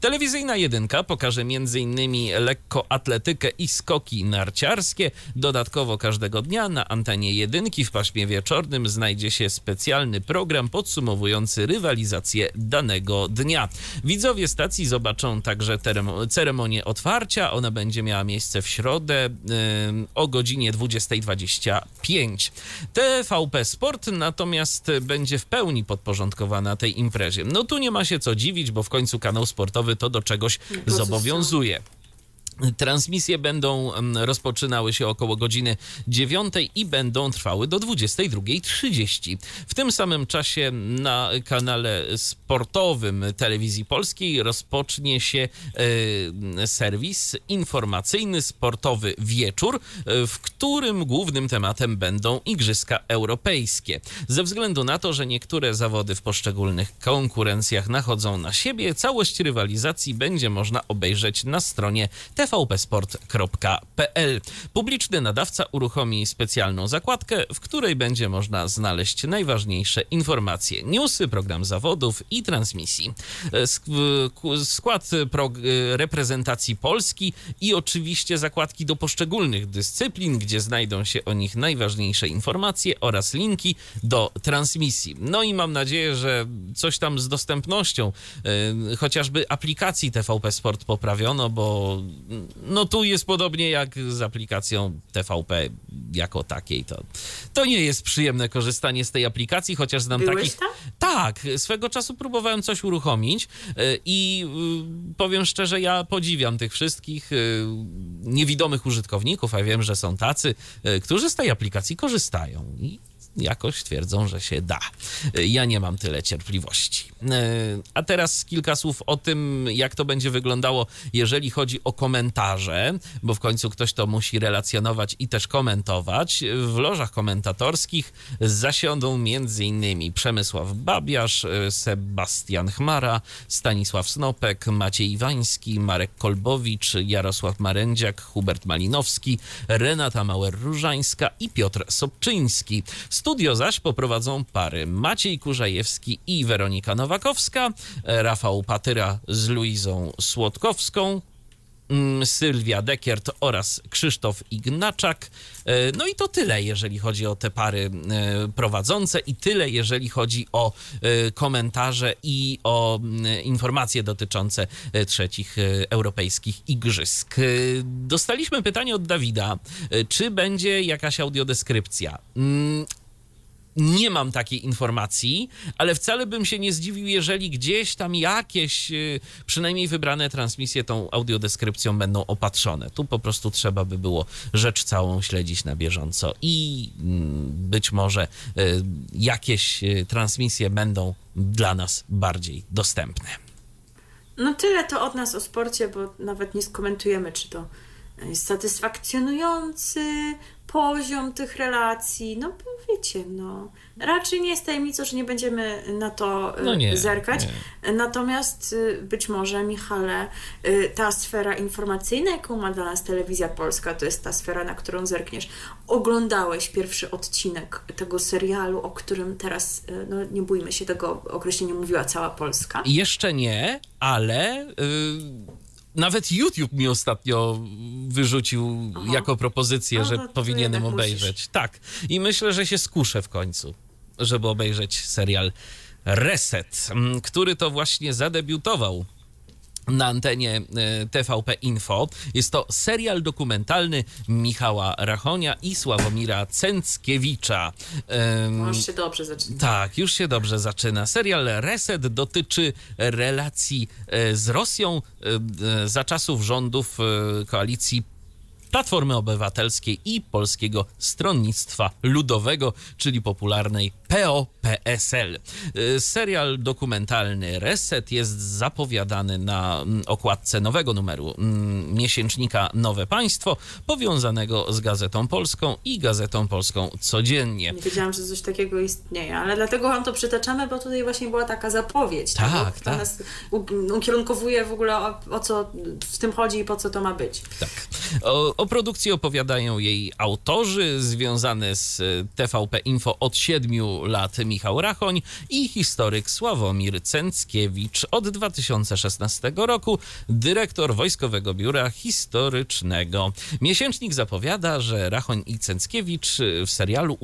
Telewizyjna jedynka pokaże m.in. lekkoatletykę i skoki narciarskie. Dodatkowo każdego dnia na antenie jedynki w paśmie wieczornym znajdzie się specjalny program podsumowujący rywalizację danego dnia. Widzowie stacji zobaczą także ceremonię otwarcia. Ona będzie miała miejsce w środę o godzinie 20.25. TVP Sport natomiast będzie w pełni podporządkowana tej imprezie. No tu nie ma się co dziwić, bo w końcu kanał sportowy to do czegoś to zobowiązuje. Transmisje będą rozpoczynały się około godziny 9 i będą trwały do 22.30. W tym samym czasie na kanale sportowym Telewizji Polskiej rozpocznie się serwis informacyjny sportowy Wieczór, e, w którym głównym tematem będą Igrzyska Europejskie. Ze względu na to, że niektóre zawody w poszczególnych konkurencjach nachodzą na siebie, całość rywalizacji będzie można obejrzeć na stronie TV tvpsport.pl. Publiczny nadawca uruchomi specjalną zakładkę, w której będzie można znaleźć najważniejsze informacje, newsy, program zawodów i transmisji. Skład reprezentacji Polski i oczywiście zakładki do poszczególnych dyscyplin, gdzie znajdą się o nich najważniejsze informacje oraz linki do transmisji. No i mam nadzieję, że coś tam z dostępnością, chociażby aplikacji TVP Sport poprawiono, bo no tu jest podobnie jak z aplikacją TVP jako takiej. To, to nie jest przyjemne korzystanie z tej aplikacji, chociaż znam Byłeś takich. Tam? Tak, swego czasu próbowałem coś uruchomić y, i y, powiem szczerze, ja podziwiam tych wszystkich y, niewidomych użytkowników, a wiem, że są tacy, którzy z tej aplikacji korzystają. I jakoś twierdzą, że się da. Ja nie mam tyle cierpliwości. E, a teraz kilka słów o tym, jak to będzie wyglądało, jeżeli chodzi o komentarze, bo w końcu ktoś to musi relacjonować i też komentować. W lożach komentatorskich zasiądą m.in. Przemysław Babiarz, e, Sebastian Chmara, Stanisław Snopek, Maciej Iwański, Marek Kolbowicz, Jarosław Marędziak, Hubert Malinowski, Renata Mauer-Różańska i Piotr Sobczyński. Studio zaś poprowadzą pary Maciej Kurzajewski i Weronika Nowakowska, Rafał Patyra z Luizą Słodkowską, mm, Sylwia Dekiert oraz Krzysztof Ignaczak. E, no i to tyle, jeżeli chodzi o te pary e, prowadzące i tyle, jeżeli chodzi o e, komentarze i o mm, informacje dotyczące trzecich europejskich igrzysk. Dostaliśmy pytanie od Dawida, czy będzie jakaś audiodeskrypcja. Nie mam takiej informacji, ale wcale bym się nie zdziwił, jeżeli gdzieś tam jakieś, y, przynajmniej wybrane transmisje tą audiodeskrypcją będą opatrzone. Tu po prostu trzeba by było rzecz całą śledzić na bieżąco i mm, być może y, jakieś y, transmisje będą dla nas bardziej dostępne. No tyle to od nas o sporcie, bo nawet nie skomentujemy, czy to jest satysfakcjonujący, poziom tych relacji, no bo wiecie, no raczej nie jest tajemnicą, że nie będziemy na to y, no nie, zerkać. Nie. Natomiast y, być może, Michale, y, ta sfera informacyjna, jaką ma dla nas telewizja polska, to jest ta sfera, na którą zerkniesz. Oglądałeś pierwszy odcinek tego serialu, o którym teraz, no nie bójmy się tego określenia, mówiła cała Polska? Jeszcze nie, ale... Nawet YouTube mi ostatnio wyrzucił Aha. jako propozycję, że powinienem obejrzeć. Musisz. Tak. I myślę, że się skuszę w końcu, żeby obejrzeć serial Reset, który to właśnie zadebiutował na antenie e, TVP Info. Jest to serial dokumentalny Michała Rachonia i Sławomira Cęckiewicza. Um, już się dobrze zaczyna. Tak, już się dobrze zaczyna. Serial Reset dotyczy relacji e, z Rosją e, za czasów rządów koalicji Platformy Obywatelskiej i Polskiego Stronnictwa Ludowego, czyli popularnej PO-PSL. Y, serial dokumentalny Reset jest zapowiadany na mm, okładce nowego numeru mm, miesięcznika Nowe Państwo, powiązanego z Gazetą Polską i Gazetą Polską codziennie. Nie wiedziałam, że coś takiego istnieje, ale dlatego wam to przytaczamy, bo tutaj właśnie była taka zapowiedź. Tak, tak. tak. nas ukierunkowuje w ogóle o, o, co w tym chodzi i po co to ma być. Tak. O, o produkcji opowiadają jej autorzy związane z TVP Info od siedmiu lat Michał Rachoń i historyk Sławomir Cęckiewicz od 2016 roku, dyrektor Wojskowego Biura Historycznego. Miesięcznik zapowiada, że Rachoń i Cęckiewicz w serialu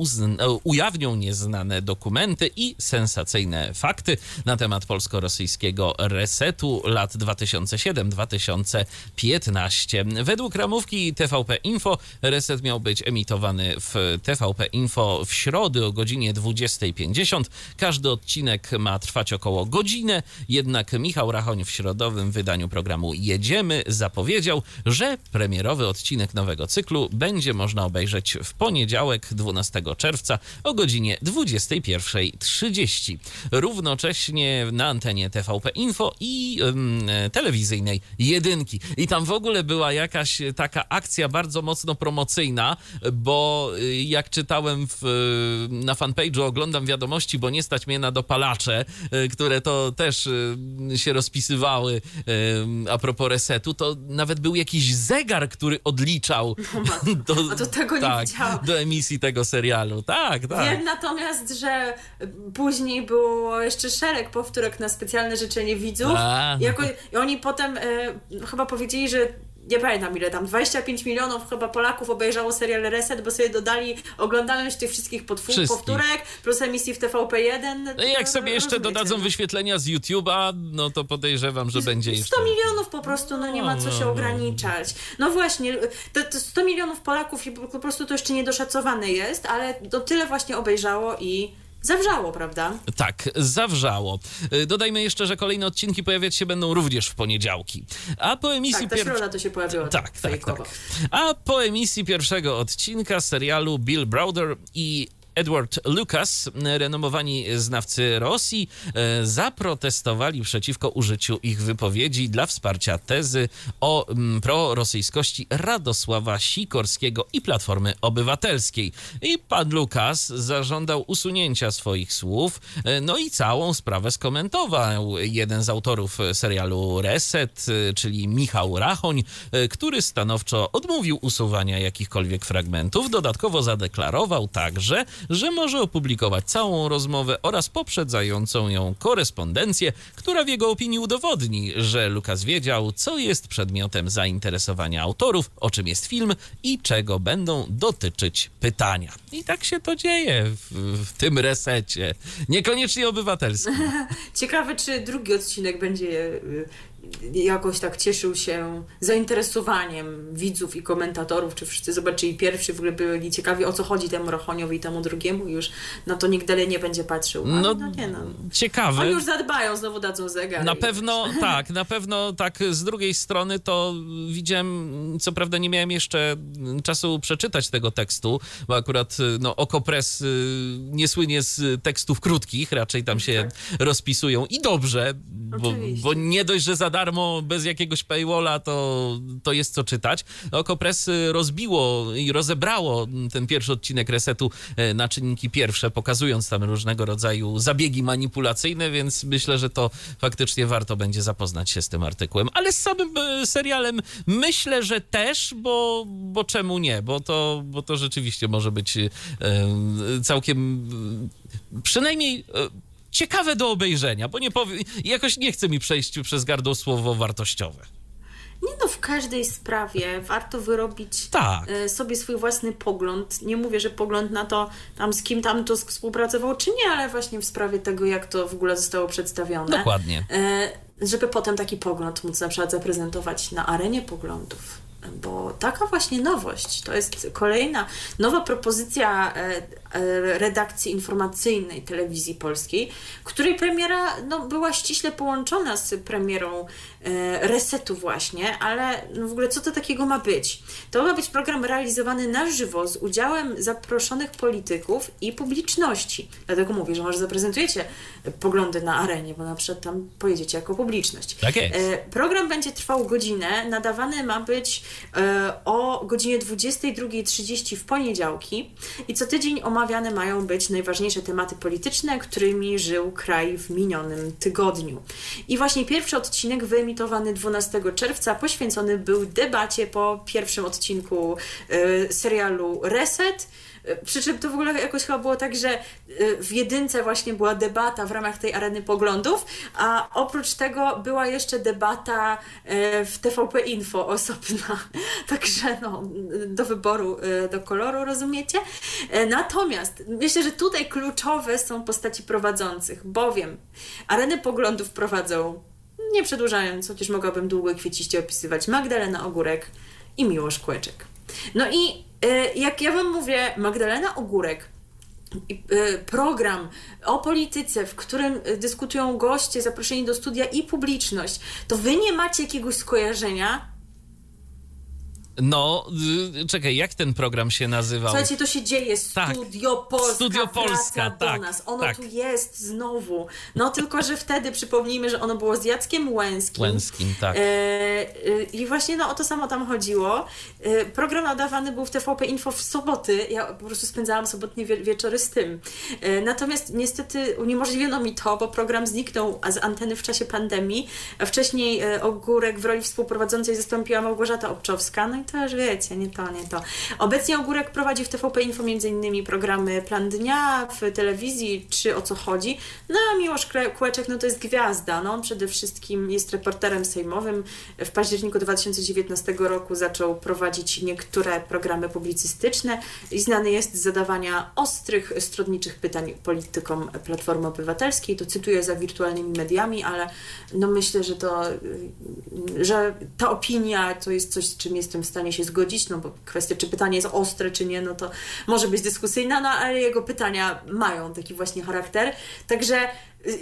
ujawnią nieznane dokumenty i sensacyjne fakty na temat polsko-rosyjskiego resetu lat 2007-2015. Według ramówki TVP Info. Reset miał być emitowany w TVP Info w środę o godzinie 20.50. Każdy odcinek ma trwać około godzinę, jednak Michał Rachoń w środowym wydaniu programu Jedziemy zapowiedział, że premierowy odcinek nowego cyklu będzie można obejrzeć w poniedziałek 12 czerwca o godzinie 21.30. Równocześnie na antenie TVP Info i ym, telewizyjnej jedynki. I tam w ogóle była jakaś taka akcja bardzo mocno promocyjna, bo y, jak czytałem w, y, na fanpage'u, oglądam wiadomości, bo nie stać mnie na dopalacze, y, które to też się rozpisywały a propos resetu, to nawet był jakiś zegar, który odliczał do, A to tego nie tak, widziałam. do emisji tego serialu. Tak, tak. Wiem natomiast, że później było jeszcze szereg powtórek na specjalne życzenie widzów. A. I, jako, I oni potem e, chyba powiedzieli, że nie pamiętam ile tam, 25 milionów chyba Polaków obejrzało serial Reset, bo sobie dodali oglądalność tych wszystkich potwór, Wszystkich. powtórek, plus emisji w TVP1. No i jak sobie jeszcze Rozumiecie, dodadzą no. wyświetlenia z YouTube'a, no to podejrzewam, że będzie jeszcze... 100 milionów po prostu, no nie ma co się ograniczać. No właśnie, to, to 100 milionów Polaków i po prostu to jeszcze niedoszacowane jest, ale to tyle właśnie obejrzało i zawrzało, prawda? Tak, zawrzało. Y, Dodajmy jeszcze, że kolejne odcinki pojawiać się będą również w poniedziałki. A po emisji Tak, ta pier- środa to się pojawiła. Tak, tak, fejkowo. tak. A po emisji pierwszego odcinka serialu Bill Browder i Edward Lucas, renomowani znawcy Rosji, e, zaprotestowali przeciwko użyciu ich wypowiedzi dla wsparcia tezy o mm, prorosyjskości Radosława Sikorskiego i Platformy Obywatelskiej. I pan Lucas zażądał usunięcia swoich słów, e, no i całą sprawę skomentował jeden z autorów serialu Reset, e, czyli Michał Rachoń, e, który stanowczo odmówił usuwania jakichkolwiek fragmentów. Dodatkowo zadeklarował także, że może opublikować całą rozmowę oraz poprzedzającą ją korespondencję, która w jego opinii udowodni, że Lukas wiedział, co jest przedmiotem zainteresowania autorów, o czym jest film i czego będą dotyczyć pytania. I tak się to dzieje w, w tym resecie. Niekoniecznie obywatelskim. Ciekawe, czy drugi odcinek będzie y, jakoś tak cieszył się zainteresowaniem widzów i komentatorów, czy wszyscy zobaczyli pierwszy, w ogóle byli ciekawi o co chodzi temu Rachoniowi i temu drugiemu już na to nikt dalej nie będzie patrzył. Ale No, no, nie no. Ciekawe. Oni już zadbają, znowu dadzą zegar. Na pewno tak, na pewno tak. Z drugiej strony to widziałem, co prawda nie miałem jeszcze czasu przeczytać tego tekstu, bo akurat no, Okopres y, nie słynie z tekstów krótkich, raczej tam się rozpisują i dobrze, bo, bo nie dość, że za darmo, bez jakiegoś paywalla, to, to jest co czytać. Okopres y, rozbiło i rozebrało ten pierwszy odcinek resetu e, na czynniki pierwsze, pokazując tam różnego rodzaju zabiegi manipulacyjne, więc myślę, że to faktycznie warto będzie zapoznać się z tym artykułem. Ale z samym e, serialem myślę, że też, bo, bo czemu nie? Bo to, bo to rzeczywiście może być całkiem przynajmniej. Ciekawe do obejrzenia, bo nie jakoś nie chce mi przejść przez gardło słowo wartościowe. Nie no, w każdej sprawie warto wyrobić Tak. e, sobie swój własny pogląd. Nie mówię, że pogląd na to, tam z kim tam to współpracował, czy nie, ale właśnie w sprawie tego, jak to w ogóle zostało przedstawione. Dokładnie. E, żeby potem taki pogląd móc na przykład zaprezentować na arenie poglądów. Bo taka właśnie nowość, to jest kolejna nowa propozycja e, redakcji informacyjnej telewizji polskiej, której premiera no, była ściśle połączona z premierą e, resetu właśnie, ale no, w ogóle co to takiego ma być? To ma być program realizowany na żywo z udziałem zaproszonych polityków i publiczności. Dlatego mówię, że może zaprezentujecie poglądy na arenie, bo na przykład tam pojedziecie jako publiczność. Tak jest. E, Program będzie trwał godzinę, nadawany ma być e, o godzinie 22.30 w poniedziałki i co tydzień omawiane mają być najważniejsze tematy polityczne, którymi żył kraj w minionym tygodniu. I właśnie pierwszy odcinek wyemitowany 12 czerwca poświęcony był debacie po pierwszym odcinku e, serialu Reset. Przy czym to w ogóle jakoś chyba było tak, że e, w jedynce właśnie była debata w ramach tej areny poglądów, a oprócz tego była jeszcze debata e, w TVP Info osobna. Także no, do wyboru, e, do koloru, rozumiecie? Natomiast myślę, że tutaj kluczowe są postaci prowadzących, bowiem areny poglądów prowadzą, nie przedłużając, chociaż mogłabym długo kwieciście opisywać, Magdalena Ogórek i Miłosz Kłeczek. No i y, jak ja wam mówię, Magdalena Ogórek, y, program o polityce, w którym dyskutują goście zaproszeni do studia i publiczność, to wy nie macie jakiegoś skojarzenia no, y, czekaj, jak ten program się nazywał? Słuchajcie, to się dzieje. Tak. Studio Polska. Studio Polska, do tak, nas. Ono tak. tu jest znowu. No tylko, że wtedy przypomnijmy, że ono było z Jackiem Łęskim. Łęskim, tak. E, e, I właśnie no, o to samo tam chodziło. E, program nadawany był w TVP Info w soboty. Ja po prostu spędzałam sobotnie wie wieczory z tym. E, natomiast niestety uniemożliwiono mi to, bo program zniknął z anteny w czasie pandemii. Wcześniej e, Ogórek w roli współprowadzącej zastąpiła Małgorzata Obczowska. No i już wiecie, nie to, nie to. Obecnie Ogórek prowadzi w TVP Info m.in. programy Plan Dnia w telewizji, czy o co chodzi. No a Miłosz Kłeczek, no to jest gwiazda. No, on przede wszystkim jest reporterem sejmowym. W październiku 2019 roku zaczął prowadzić niektóre programy publicystyczne i znany jest z zadawania ostrych, stronniczych pytań politykom Platformy Obywatelskiej. To cytuję za wirtualnymi mediami, ale no myślę, że to, że ta opinia to jest coś, z czym jestem w się zgodzić, no bo kwestia, czy pytanie jest ostre, czy nie, no to może być dyskusyjna, no ale jego pytania mają taki właśnie charakter. Także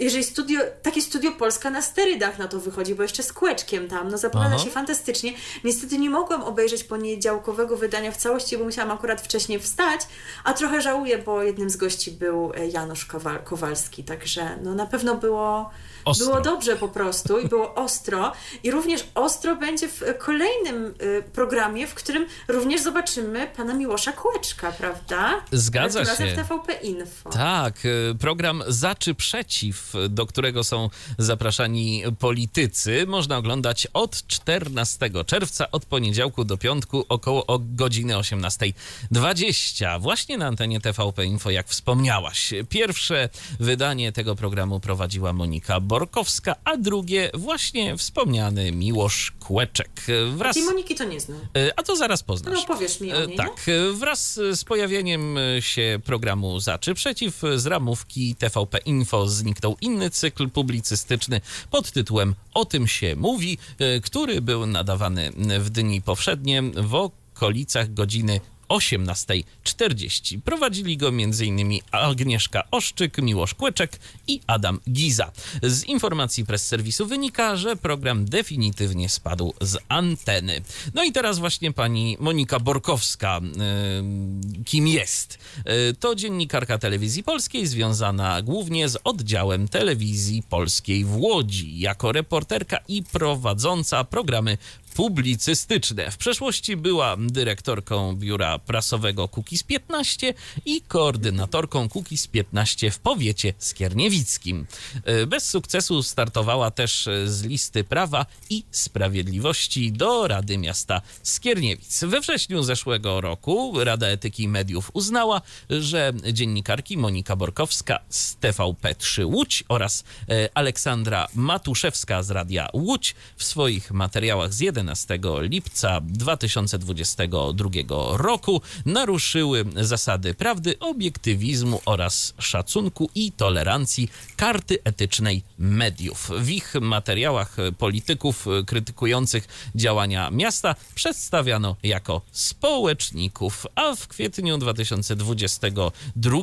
jeżeli studio, takie studio Polska na sterydach na to wychodzi, bo jeszcze z kłeczkiem tam, no zapowiada się fantastycznie. Niestety nie mogłam obejrzeć poniedziałkowego wydania w całości, bo musiałam akurat wcześniej wstać, a trochę żałuję, bo jednym z gości był Janusz Kowal Kowalski, także no na pewno było Ostro. Było dobrze po prostu i było ostro. I również ostro będzie w kolejnym y, programie, w którym również zobaczymy pana Miłosza Kłeczka, prawda? Zgadza się. w TVP Info. Tak, y, program Za czy Przeciw, do którego są zapraszani politycy, można oglądać od 14 czerwca, od poniedziałku do piątku, około o godziny 18.20. Właśnie na antenie TVP Info, jak wspomniałaś. Pierwsze wydanie tego programu prowadziła Monika Borkowska, a drugie właśnie wspomniany Miłosz Kłeczek. Wraz... A Moniki to nie znam. E, a to zaraz poznasz. No powiesz mi o niej, Tak, no? wraz z pojawieniem się programu Za czy Przeciw z ramówki TVP Info zniknął inny cykl publicystyczny pod tytułem O tym się mówi, e, który był nadawany w dni powszednie w okolicach godziny 18.40. Prowadzili go m.in. Agnieszka Oszczyk, Miłosz Kłeczek i Adam Giza. Z informacji press serwisu wynika, że program definitywnie spadł z anteny. No i teraz właśnie pani Monika Borkowska, yy, kim jest? Yy, to dziennikarka telewizji polskiej związana głównie z oddziałem telewizji polskiej w Łodzi, jako reporterka i prowadząca programy publicystyczne. W przeszłości była dyrektorką biura prasowego Kukiz 15 i koordynatorką Kukiz 15 w powiecie skierniewickim. E, bez sukcesu startowała też z listy Prawa i Sprawiedliwości do Rady Miasta Skierniewic. We wrześniu zeszłego roku Rada Etyki Mediów uznała, że dziennikarki Monika Borkowska z TVP3 Łódź oraz e, Aleksandra Matuszewska z Radia Łódź w swoich materiałach z 11 11 lipca 2022 roku naruszyły zasady prawdy, obiektywizmu oraz szacunku i tolerancji karty etycznej mediów. W ich materiałach polityków krytykujących działania miasta przedstawiano jako społeczników, a w kwietniu 2022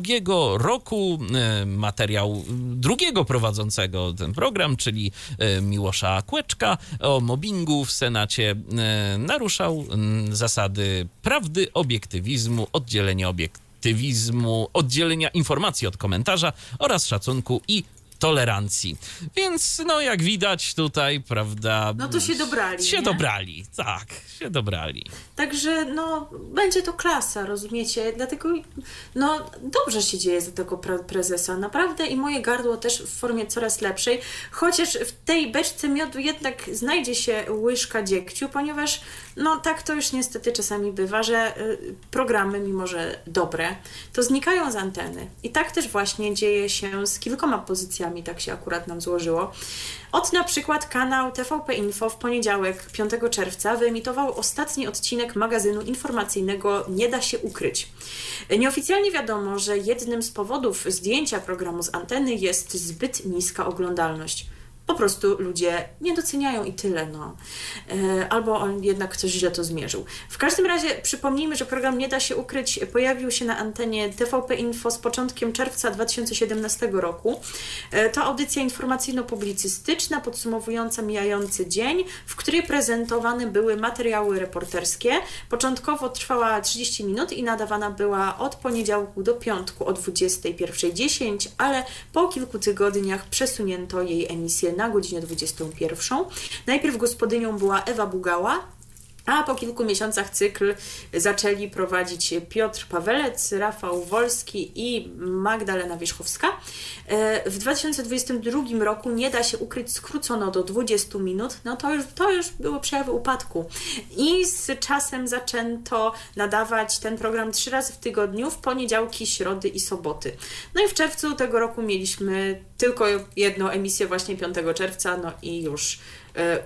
roku e, materiał drugiego prowadzącego ten program, czyli e, Miłosza Kłeczka o mobbingu w Senacie temacie e, naruszał zasady prawdy, obiektywizmu, oddzielenia obiektywizmu, oddzielenia informacji od komentarza oraz szacunku i tolerancji. Więc no jak widać tutaj, prawda... No to się dobrali, Się nie? dobrali, tak, się dobrali. Także no będzie to klasa, rozumiecie? Dlatego no dobrze się dzieje za tego pre prezesa, naprawdę i moje gardło też w formie coraz lepszej, chociaż w tej beczce miodu jednak znajdzie się łyżka dziegciu, ponieważ no tak to już niestety czasami bywa, że y, programy, mimo że dobre, to znikają z anteny. I tak też właśnie dzieje się z kilkoma pozycjami, tak się akurat nam złożyło. Od na przykład kanał TVP Info w poniedziałek 5 czerwca wyemitował ostatni odcinek magazynu informacyjnego Nie da się ukryć. Nieoficjalnie wiadomo, że jednym z powodów zdjęcia programu z anteny jest zbyt niska oglądalność. Po prostu ludzie nie doceniają i tyle, no. E, albo on jednak ktoś źle to zmierzył. W każdym razie przypomnijmy, że program Nie da się ukryć pojawił się na antenie TVP Info z początkiem czerwca 2017 roku. E, to audycja informacyjno-publicystyczna podsumowująca mijający dzień, w której prezentowane były materiały reporterskie. Początkowo trwała 30 minut i nadawana była od poniedziałku do piątku o 21.10, ale po kilku tygodniach przesunięto jej emisję na godzinę 21. Najpierw gospodynią była Ewa Bugała, a po kilku miesiącach cykl zaczęli prowadzić Piotr Pawelec, Rafał Wolski i Magdalena Wierzchowska. E, w 2022 roku nie da się ukryć, skrócono do 20 minut. No to już, to już było przejawy upadku. I z czasem zaczęto nadawać ten program trzy razy w tygodniu, w poniedziałki, środy i soboty. No i w czerwcu tego roku mieliśmy tylko jedną emisję właśnie 5 czerwca, no i już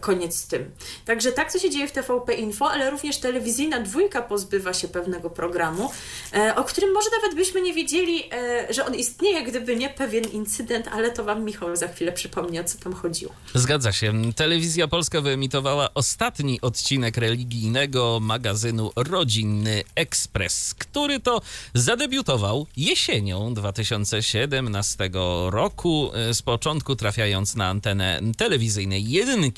koniec z tym. Także tak, co się dzieje w TVP Info, ale również telewizyjna dwójka pozbywa się pewnego programu, e, o którym może nawet byśmy nie wiedzieli, e, że on istnieje, gdyby nie pewien incydent, ale to Wam Michał za chwilę przypomni, o co tam chodziło. Zgadza się. Telewizja Polska wyemitowała ostatni odcinek religijnego magazynu Rodzinny Ekspres, który to zadebiutował jesienią 2017 roku, z początku trafiając na antenę telewizyjnej jedynki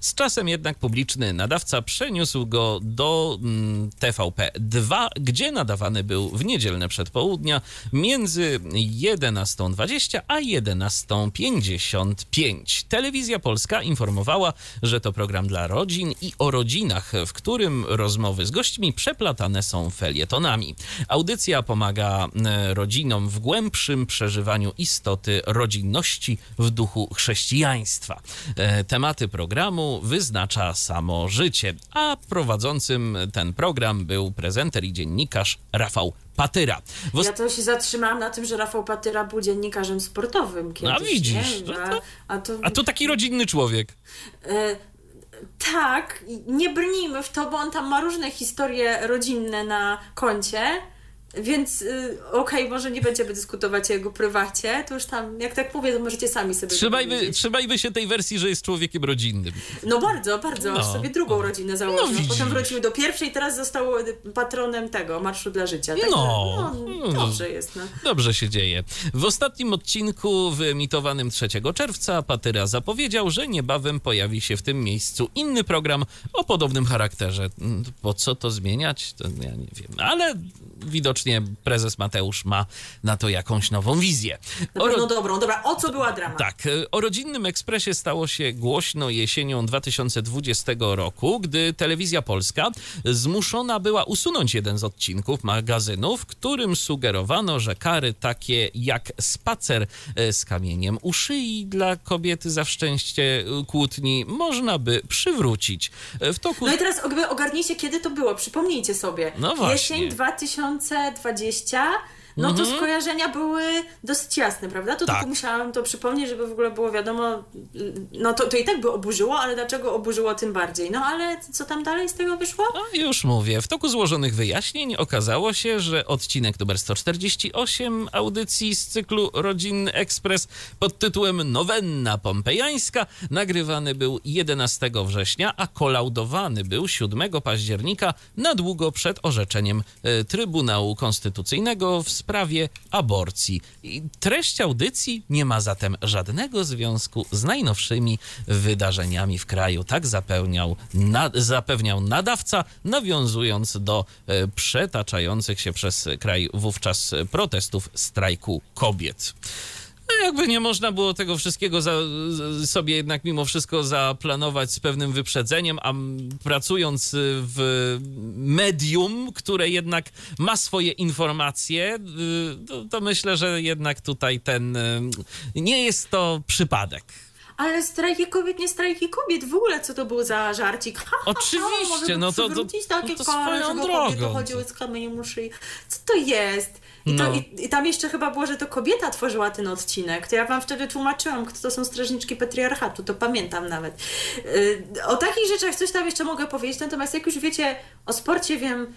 z czasem jednak publiczny nadawca przeniósł go do mm, TVP2, gdzie nadawany był w niedzielne przedpołudnia między 11.20 a 11.55. Telewizja Polska informowała, że to program dla rodzin i o rodzinach, w którym rozmowy z gośćmi przeplatane są felietonami. Audycja pomaga e, rodzinom w głębszym przeżywaniu istoty rodzinności w duchu chrześcijaństwa. E, tematy programu wyznacza samo życie, a prowadzącym ten program był prezenter i dziennikarz Rafał Patyra. Wost... Ja to się zatrzymałam na tym, że Rafał Patyra był dziennikarzem sportowym kiedyś. A widzisz, nie? A, a, to... a to taki rodzinny człowiek. E, tak, nie brnijmy w to, bo on tam ma różne historie rodzinne na koncie. Więc y, okej, okay, może nie będziemy dyskutować o jego prywacie, to już tam, jak tak mówię, to możecie sami sobie trzymajmy, trzymajmy się tej wersji, że jest człowiekiem rodzinnym. No bardzo, bardzo, no. sobie drugą rodzinę założył. No, Potem wrócił do pierwszej, teraz został patronem tego, Marszu dla Życia. Tak no. no, dobrze jest. No. Dobrze się dzieje. W ostatnim odcinku wyemitowanym 3 czerwca Patyra zapowiedział, że niebawem pojawi się w tym miejscu inny program o podobnym charakterze. Mm, po co to zmieniać? To ja nie wiem, ale widocznie prezes Mateusz ma na to jakąś nową wizję. Na pewno dobrą. Dobra, o co była drama? Tak, o rodzinnym ekspresie stało się głośno jesienią 2020 roku, gdy telewizja polska zmuszona była usunąć jeden z odcinków magazynu, w którym sugerowano, że kary takie jak spacer e, z kamieniem u szyi dla kobiety za szczęście kłótni można by przywrócić. W toku... No i teraz ogarnijcie, kiedy to było. Przypomnijcie sobie. No właśnie. Jesień 2020 no to mhm. skojarzenia były dosyć jasne, prawda? To tak. tylko musiałam to przypomnieć, żeby w ogóle było wiadomo, no to, to i tak by oburzyło, ale dlaczego oburzyło tym bardziej? No ale co tam dalej z tego wyszło? No już mówię. W toku złożonych wyjaśnień okazało się, że odcinek numer 148 audycji z cyklu Rodzinny Ekspres pod tytułem Nowenna Pompejańska nagrywany był 11 września, a kolaudowany był 7 października na długo przed orzeczeniem e, Trybunału Konstytucyjnego w sprawie aborcji. I treść audycji nie ma zatem żadnego związku z najnowszymi wydarzeniami w kraju. Tak zapewniał, na, zapewniał nadawca, nawiązując do e, przetaczających się przez kraj wówczas protestów strajku kobiet. Jakby nie można było tego wszystkiego za, sobie jednak mimo wszystko zaplanować z pewnym wyprzedzeniem, a pracując w medium, które jednak ma swoje informacje, y, to, to myślę, że jednak tutaj ten y, nie jest to przypadek. Ale strajki kobiet, nie strajki kobiet. W ogóle co to był za żarcik? Ha, ha, Oczywiście, no to, to, takie no to swoją drogą. chodziły z kamieniem u szyi. Co to jest? I, to, no. i, i, tam jeszcze chyba było, że to kobieta tworzyła ten odcinek. To ja wam wtedy tłumaczyłam, kto to są strażniczki patriarchatu, to pamiętam nawet. Yy, o takich rzeczach coś tam jeszcze mogę powiedzieć, natomiast jak już wiecie, o sporcie wiem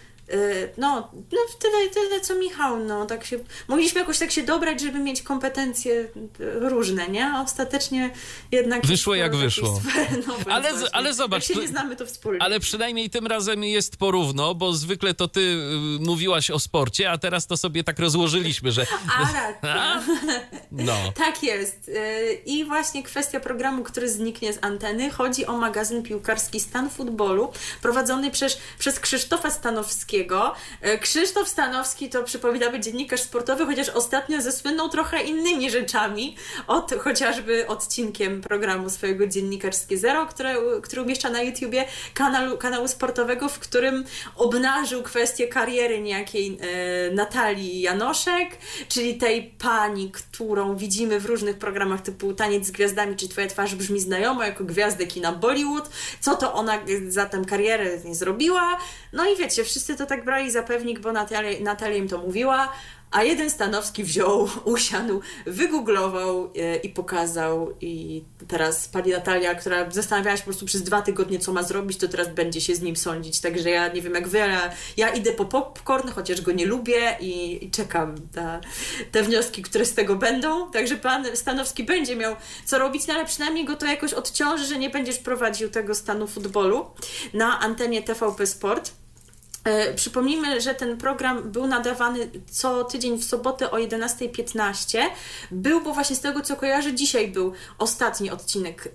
No, no tyle, tyle co Michał, no tak się, mogliśmy jakoś tak się dobrać, żeby mieć kompetencje y, różne, nie? A ostatecznie jednak... Wyszło jak wyszło. no, Ale właśnie, ale zobacz, Jak się nie znamy, to wspólnie. Ale przynajmniej tym razem jest porówno, bo zwykle to ty y, mówiłaś o sporcie, a teraz to sobie tak rozłożyliśmy, że. A, racja. A? No. Tak jest. Yy, I właśnie kwestia programu, który zniknie z anteny. Chodzi o magazyn piłkarski Stan Futbolu, prowadzony przez, przez Krzysztofa Stanowskiego. Yy, Krzysztof Stanowski to przypominamy dziennikarz sportowy, chociaż ostatnio zasłynął trochę innymi rzeczami. Od chociażby odcinkiem programu swojego Dziennikarskie Zero, które, który umieszcza na YouTubie kanału, kanału sportowego, w którym obnażył kwestię kariery niejakiej e, Natalii Janoszek, czyli tej pani, którą widzimy w różnych programach typu Taniec z Gwiazdami, czy Twoja twarz brzmi znajomo, jako gwiazdę kina Bollywood, co to ona za tę karierę nie zrobiła. No i wiecie, wszyscy to tak brali za pewnik, bo Natalia, Natalia im to mówiła, a jeden Stanowski wziął, usiadł, wygooglował e, i pokazał i teraz pani Natalia, która zastanawiała się po prostu przez dwa tygodnie, co ma zrobić, to teraz będzie się z nim sądzić. Także ja nie wiem jak wy, ale ja idę po popcorn, chociaż go nie lubię i, i czekam na te wnioski, które z tego będą. Także pan Stanowski będzie miał co robić, no ale przynajmniej go to jakoś odciąży, że nie będziesz prowadził tego stanu futbolu na antenie TVP Sport. E, Przypomnijmy, że ten program był nadawany co tydzień w sobotę o 11.15. Był, bo właśnie z tego co kojarzę, dzisiaj był ostatni odcinek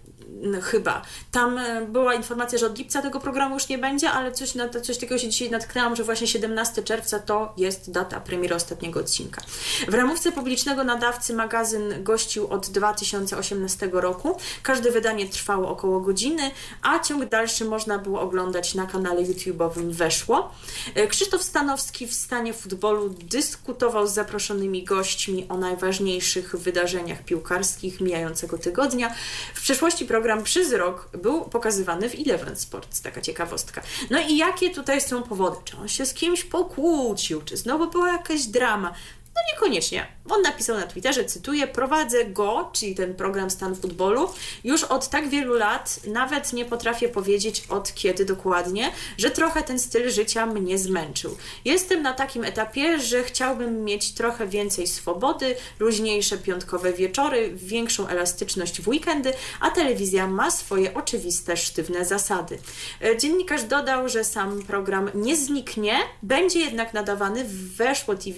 chyba. Tam e, była informacja, że od lipca tego programu już nie będzie, ale coś, na, coś takiego się dzisiaj natknęłam, że właśnie 17 czerwca to jest data premiery ostatniego odcinka. W ramówce publicznego nadawcy magazyn gościł od 2018 roku. Każde wydanie trwało około godziny, a ciąg dalszy można było oglądać na kanale YouTube'owym Weszło. E, Krzysztof Stanowski w stanie futbolu dyskutował z zaproszonymi gośćmi o najważniejszych wydarzeniach piłkarskich mijającego tygodnia. W przeszłości program przez rok był pokazywany w Eleven Sports, taka ciekawostka. No i jakie tutaj są powody? Czy on się z kimś pokłócił? Czy znowu była jakaś drama? No niekoniecznie. On napisał na Twitterze, cytuję, prowadzę go, czyli ten program Stan Futbolu, już od tak wielu lat, nawet nie potrafię powiedzieć od kiedy dokładnie, że trochę ten styl życia mnie zmęczył. Jestem na takim etapie, że chciałbym mieć trochę więcej swobody, luźniejsze piątkowe wieczory, większą elastyczność w weekendy, a telewizja ma swoje oczywiste, sztywne zasady. E, Dziennikarz dodał, że sam program nie zniknie, będzie jednak nadawany w Weszło TV,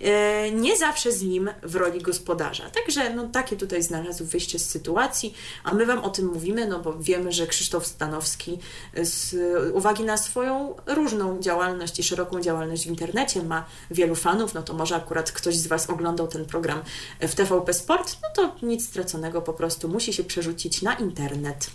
e, nie zawsze z nim w roli gospodarza. Także no, takie tutaj znalazł wyjście z sytuacji, a my Wam o tym mówimy, no bo wiemy, że Krzysztof Stanowski z uwagi na swoją różną działalność i szeroką działalność w internecie ma wielu fanów, no to może akurat ktoś z Was oglądał ten program w TVP Sport, no to nic straconego, po prostu musi się przerzucić na internet.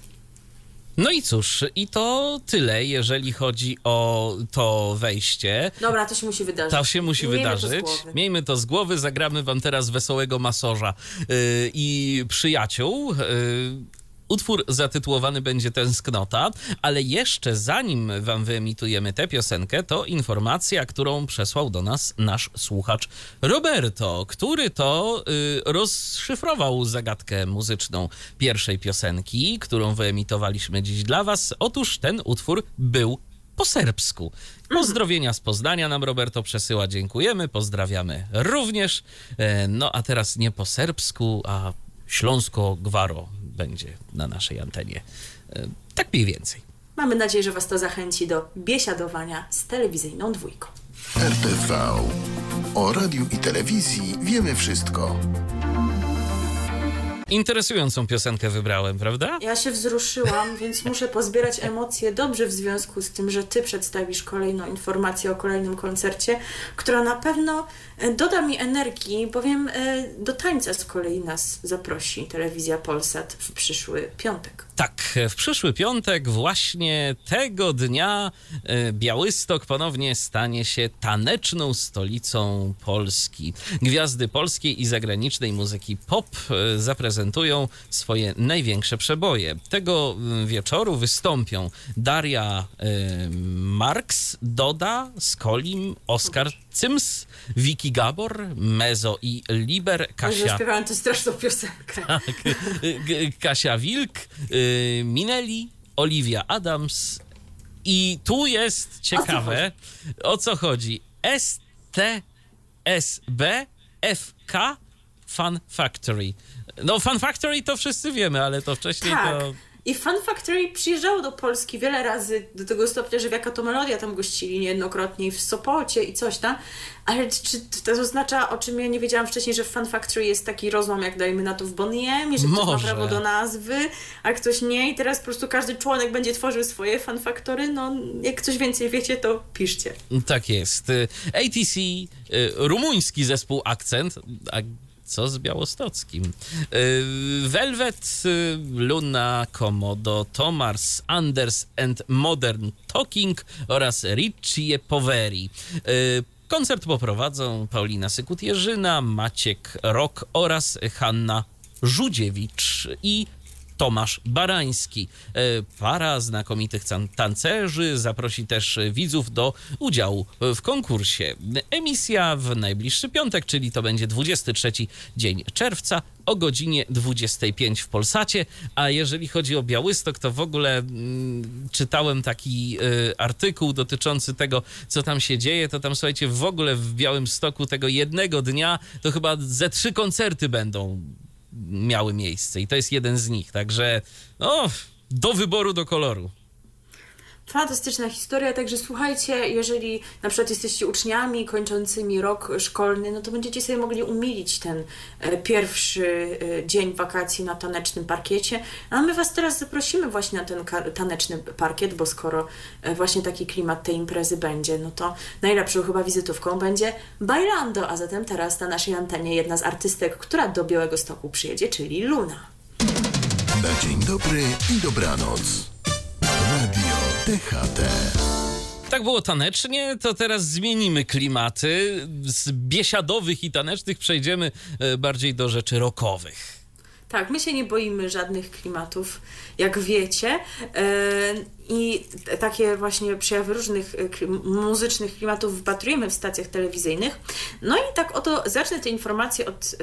No i cóż, i to tyle, jeżeli chodzi o to wejście. Dobra, to się musi wydarzyć. To się musi Miejmy to wydarzyć. głowy. Miejmy to z głowy, zagramy wam teraz wesołego masorza yy, i przyjaciół. Yy, Utwór zatytułowany będzie Tęsknota, ale jeszcze zanim wam wyemitujemy tę piosenkę, to informacja, którą przesłał do nas nasz słuchacz Roberto, który to y, rozszyfrował zagadkę muzyczną pierwszej piosenki, którą wyemitowaliśmy dziś dla was. Otóż ten utwór był po serbsku. Pozdrowienia z Poznania nam Roberto przesyła, dziękujemy, pozdrawiamy również. E, No a teraz nie po serbsku, a śląsko-gwaro będzie na naszej antenie. E, Tak mniej więcej. Mamy nadzieję, że Was to zachęci do biesiadowania z telewizyjną dwójką. RTV. O radiu i telewizji wiemy wszystko. Interesującą piosenkę wybrałem, prawda? Ja się wzruszyłam, więc muszę pozbierać emocje dobrze w związku z tym, że Ty przedstawisz kolejną informację o kolejnym koncercie, która na pewno e, doda mi energii, bowiem e, do tańca z kolei nas zaprosi telewizja Polsat w przyszły piątek. Tak, w przyszły piątek, właśnie tego dnia, e, Białystok ponownie stanie się taneczną stolicą Polski. Gwiazdy polskiej i zagranicznej muzyki pop e, zaprezentują swoje największe przeboje. Tego m, wieczoru wystąpią Daria e, Marks, Doda, Skolim, Oskar Cyms, Wiki Gabor, Mezo i Liber, Kasia śpiewałam tę straszną piosenkę. tak. Kasia Wilk, y, Minelli, Olivia Adams I tu jest ciekawe, o co chodzi. STSB FK Fun Factory. No, Fun Factory to wszyscy wiemy, ale to wcześniej Tak. to. I Fun Factory przyjeżdżało do Polski wiele razy, do tego stopnia, że w Jaka to Melodia tam gościli niejednokrotnie w Sopocie i coś tam. Ale czy to oznacza, o czym ja nie wiedziałam wcześniej, że w Fun Factory jest taki rozłam, jak dajmy na to w Boniem, i że ktoś ma Może. prawo do nazwy, a ktoś nie i teraz po prostu każdy członek będzie tworzył swoje Fun Factory? No, jak coś więcej wiecie, to piszcie. Tak jest. Y, ATC, y, rumuński zespół Akcent. Co z białostockim? Y, Velvet, y, Luna, Komodo, Tomars, Anders and Modern Talking oraz Richie Poveri. Y, Koncert poprowadzą Paulina Sykut-Jerzyna, Maciek Rok oraz Hanna Żudziewicz i Tomasz Barański. E, Para znakomitych tancerzy zaprosi też widzów do udziału w konkursie. Emisja w najbliższy piątek, czyli to będzie 23 dzień czerwca o godzinie 25 w Polsacie. A jeżeli chodzi o Białystok, to w ogóle mm, czytałem taki y, artykuł dotyczący tego, co tam się dzieje. To tam, słuchajcie, w ogóle w Białymstoku tego jednego dnia to chyba ze trzy koncerty będą miały miejsce i to jest jeden z nich. Także no, do wyboru, do koloru. Fantastyczna historia, także słuchajcie, jeżeli na przykład jesteście uczniami kończącymi rok szkolny, no to będziecie sobie mogli umilić ten e, pierwszy e, dzień wakacji na tanecznym parkiecie. A my Was teraz zaprosimy właśnie na ten taneczny parkiet, bo skoro e, właśnie taki klimat tej imprezy będzie, no to najlepszą chyba wizytówką będzie Bailando, a zatem teraz na naszej antenie jedna z artystek, która do Białego Stoku przyjedzie, czyli Luna. Na dzień dobry i dobranoc. Radio DHT. Tak było tanecznie, to teraz zmienimy klimaty. Z biesiadowych i tanecznych przejdziemy e, bardziej do rzeczy rockowych. Tak, my się nie boimy żadnych klimatów, jak wiecie. I takie właśnie przejawy różnych e, muzycznych klimatów wpatrujemy w stacjach telewizyjnych. No i tak oto zacznę te informacje od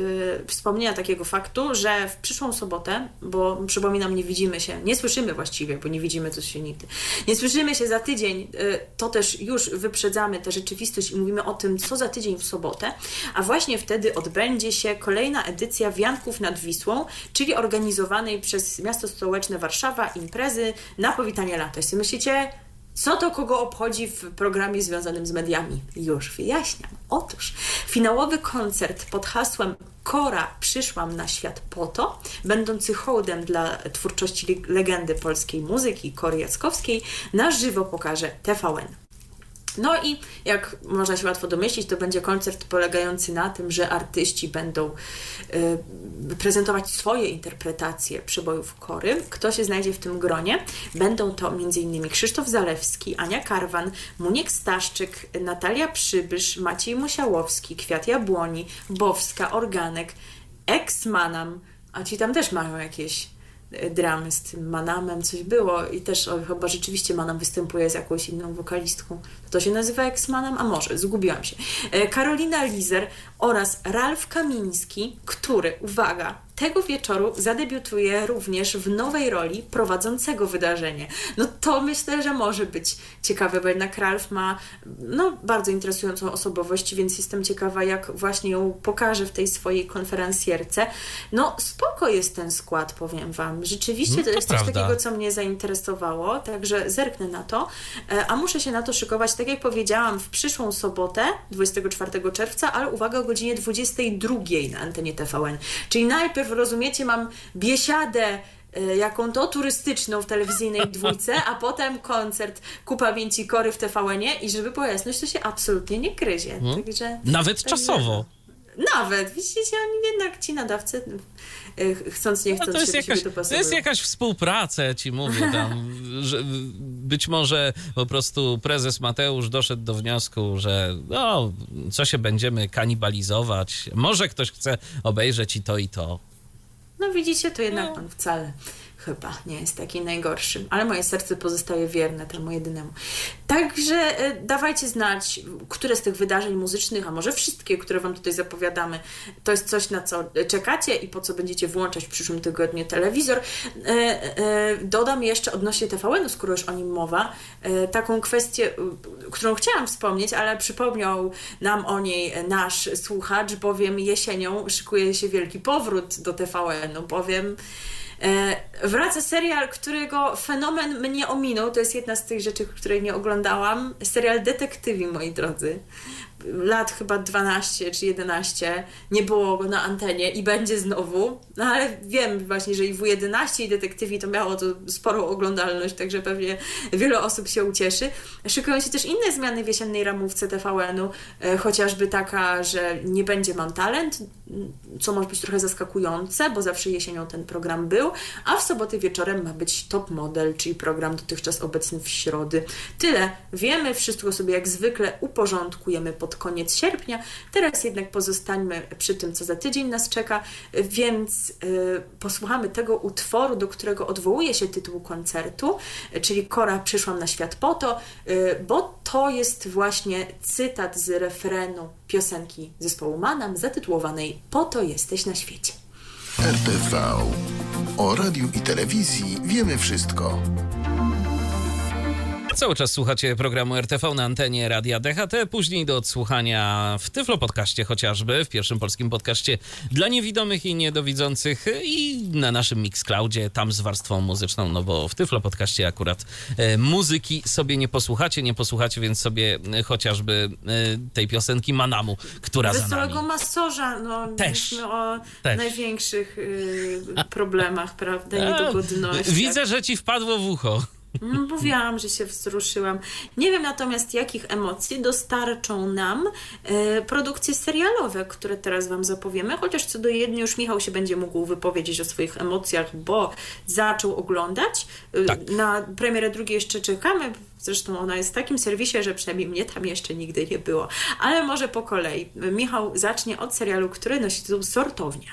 e, wspomnienia takiego faktu, że w przyszłą sobotę, bo przypominam, nie widzimy się, nie słyszymy właściwie, bo nie widzimy to się nigdy. Nie słyszymy się za tydzień, e, to też już wyprzedzamy tę rzeczywistość i mówimy o tym, co za tydzień w sobotę, a właśnie wtedy odbędzie się kolejna edycja Wianków nad Wisłą, czyli organizowanej przez miasto stołeczne Warszawa imprezy na powitanie lata. Jeśli myślicie, co to kogo obchodzi w programie związanym z mediami? Już wyjaśniam. Otóż finałowy koncert pod hasłem Kora przyszłam na świat po to, będący hołdem dla twórczości le- legendy polskiej muzyki Kory Jackowskiej, na żywo pokaże TVN. No i jak można się łatwo domyślić, to będzie koncert polegający na tym, że artyści będą y, prezentować swoje interpretacje przebojów kory. Kto się znajdzie w tym gronie? Będą to m.in. Krzysztof Zalewski, Ania Karwan, Muniek Staszczyk, Natalia Przybysz, Maciej Musiałowski, Kwiat Jabłoni, Bowska, Organek, Ex-Manam, a ci tam też mają jakieś dramy z tym Manamem, coś było i też o, chyba rzeczywiście Manam występuje z jakąś inną wokalistką. To się nazywa Ex-Manam? A może, zgubiłam się. E, Karolina Lizer oraz Ralf Kamiński, który, uwaga, tego wieczoru zadebiutuje również w nowej roli prowadzącego wydarzenie. No to myślę, że może być ciekawe, bo jednak Ralf ma no, bardzo interesującą osobowość, więc jestem ciekawa, jak właśnie ją pokaże w tej swojej konferencjerce. No spoko jest ten skład, powiem Wam. Rzeczywiście No, to to jest coś prawda. takiego, co mnie zainteresowało, także zerknę na to, E, a muszę się na to szykować, tak jak powiedziałam, w przyszłą sobotę, 24 czerwca, ale uwaga, o godzinie 22 na antenie TVN. Czyli najpierw, rozumiecie, mam biesiadę e, jaką to turystyczną w telewizyjnej dwójce, a potem koncert ku pamięci Kory w TVN-ie i żeby była jasność, to się absolutnie nie gryzie. Mhm. Także, Nawet także- czasowo. Nawet, widzicie, oni jednak ci nadawcy, e, chcąc nie No chcąc to jest, się jakaś, to jest jakaś współpraca, ja ci mówię tam, że być może po prostu prezes Mateusz doszedł do wniosku, że no, co się będziemy kanibalizować, może ktoś chce obejrzeć i to i to. No widzicie, to jednak on wcale, chyba nie jest taki najgorszy, ale moje serce pozostaje wierne temu jedynemu. Także e, dawajcie znać, które z tych wydarzeń muzycznych, a może wszystkie, które Wam tutaj zapowiadamy, to jest coś, na co czekacie i po co będziecie włączać w przyszłym tygodniu telewizor. E, e, dodam jeszcze odnośnie TVN-u, skoro już o nim mowa, taką kwestię, którą chciałam wspomnieć, ale przypomniał nam o niej nasz słuchacz, bowiem jesienią szykuje się wielki powrót do TVN-u, bowiem wraca serial, którego fenomen mnie ominął. To jest jedna z tych rzeczy, której nie oglądałam. Serial Detektywi, moi drodzy lat chyba 12 czy 11 nie było go na antenie i będzie znowu, no ale wiem właśnie, że i W11 i Detektywi to miało to sporą oglądalność, także pewnie wiele osób się ucieszy. Szykują się też inne zmiany w jesiennej ramówce TVN-u, e, chociażby taka, że nie będzie Mam Talent, co może być trochę zaskakujące, bo zawsze jesienią ten program był, a w soboty wieczorem ma być Top Model, czyli program dotychczas obecny w środy. Tyle. Wiemy, wszystko sobie jak zwykle uporządkujemy pod pod koniec sierpnia. Teraz jednak pozostańmy przy tym, co za tydzień nas czeka, więc y, posłuchamy tego utworu, do którego odwołuje się tytuł koncertu, czyli Kora przyszłam na świat po to, y, bo to jest właśnie cytat z refrenu piosenki zespołu Manam zatytułowanej Po to jesteś na świecie. RTV. O radiu i telewizji wiemy wszystko. Cały czas słuchacie programu RTV na antenie Radia DHT, później do odsłuchania w Tyflo Podcaście chociażby, w pierwszym polskim podcaście dla niewidomych i niedowidzących i na naszym Mixcloudzie, tam z warstwą muzyczną, no bo w Tyflo Podcaście akurat e, muzyki sobie nie posłuchacie, nie posłuchacie więc sobie e, chociażby e, tej piosenki Manamu, która Wesołego za nami. masorza, no Też. o Też. największych y, problemach, prawda, niedogodnościach. Widzę, że ci wpadło w ucho. No, mówiłam, że się wzruszyłam. Nie wiem natomiast, jakich emocji dostarczą nam e, produkcje serialowe, które teraz Wam zapowiemy, chociaż co do jednej już Michał się będzie mógł wypowiedzieć o swoich emocjach, bo zaczął oglądać. E, Tak. Na premierę drugiej jeszcze czekamy. Zresztą ona jest w takim serwisie, że przynajmniej mnie tam jeszcze nigdy nie było. Ale może po kolei. Michał zacznie od serialu, który nosi tytuł Sortownia.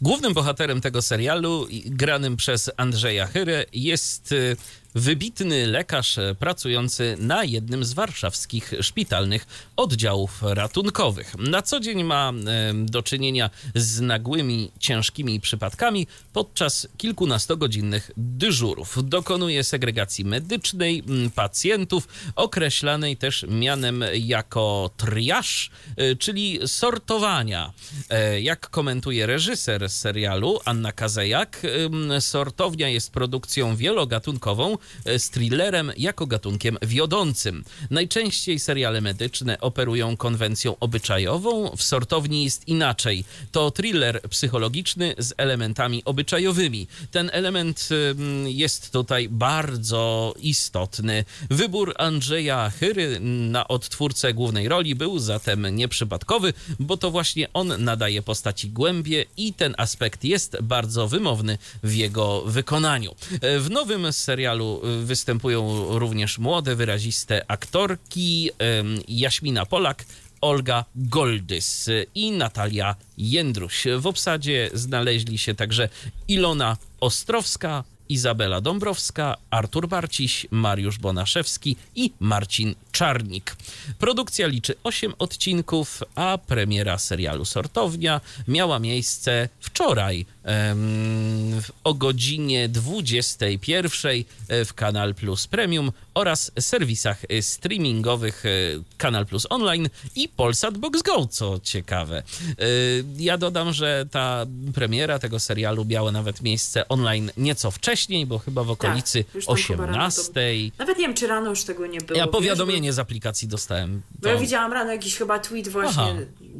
Głównym bohaterem tego serialu, granym przez Andrzeja Chyrę, jest y, wybitny lekarz pracujący na jednym z warszawskich szpitalnych oddziałów ratunkowych. Na co dzień ma do czynienia z nagłymi, ciężkimi przypadkami podczas kilkunastogodzinnych dyżurów. Dokonuje segregacji medycznej pacjentów, określanej też mianem jako triaż, e, czyli sortowania. E, Jak komentuje reżyser serialu Anna Kazejak, sortownia jest produkcją wielogatunkową e, z thrillerem jako gatunkiem wiodącym. Najczęściej seriale medyczne operują konwencją obyczajową, w sortowni jest inaczej. To thriller psychologiczny z elementami obyczajowymi. Ten element ym, jest tutaj bardzo istotny. Wybór Andrzeja Chyry na odtwórcę głównej roli był zatem nieprzypadkowy, bo to właśnie on nadaje postaci głębie i ten aspekt jest bardzo wymowny w jego wykonaniu. E, W nowym serialu występują również młode, wyraziste aktorki Jaśmina Polak, Olga Goldys i Natalia Jędruś. W obsadzie znaleźli się także Ilona Ostrowska, Izabela Dąbrowska, Artur Barciś, Mariusz Bonaszewski i Marcin Czarnik. Produkcja liczy 8 odcinków, a premiera serialu Sortownia miała miejsce wczoraj em, o godzinie 21 w Kanal Plus Premium oraz serwisach e, streamingowych e, Kanal Plus Online i Polsat Box Go, co ciekawe. E, Ja dodam, że ta premiera tego serialu miała nawet miejsce online nieco wcześniej, bo chyba w okolicy Tak, już tam chyba rano 18. Nawet nie wiem, czy rano już tego nie było. Ja wiesz, powiadomienie z aplikacji dostałem. Bo, bo ja To- widziałam rano jakiś chyba tweet właśnie Aha.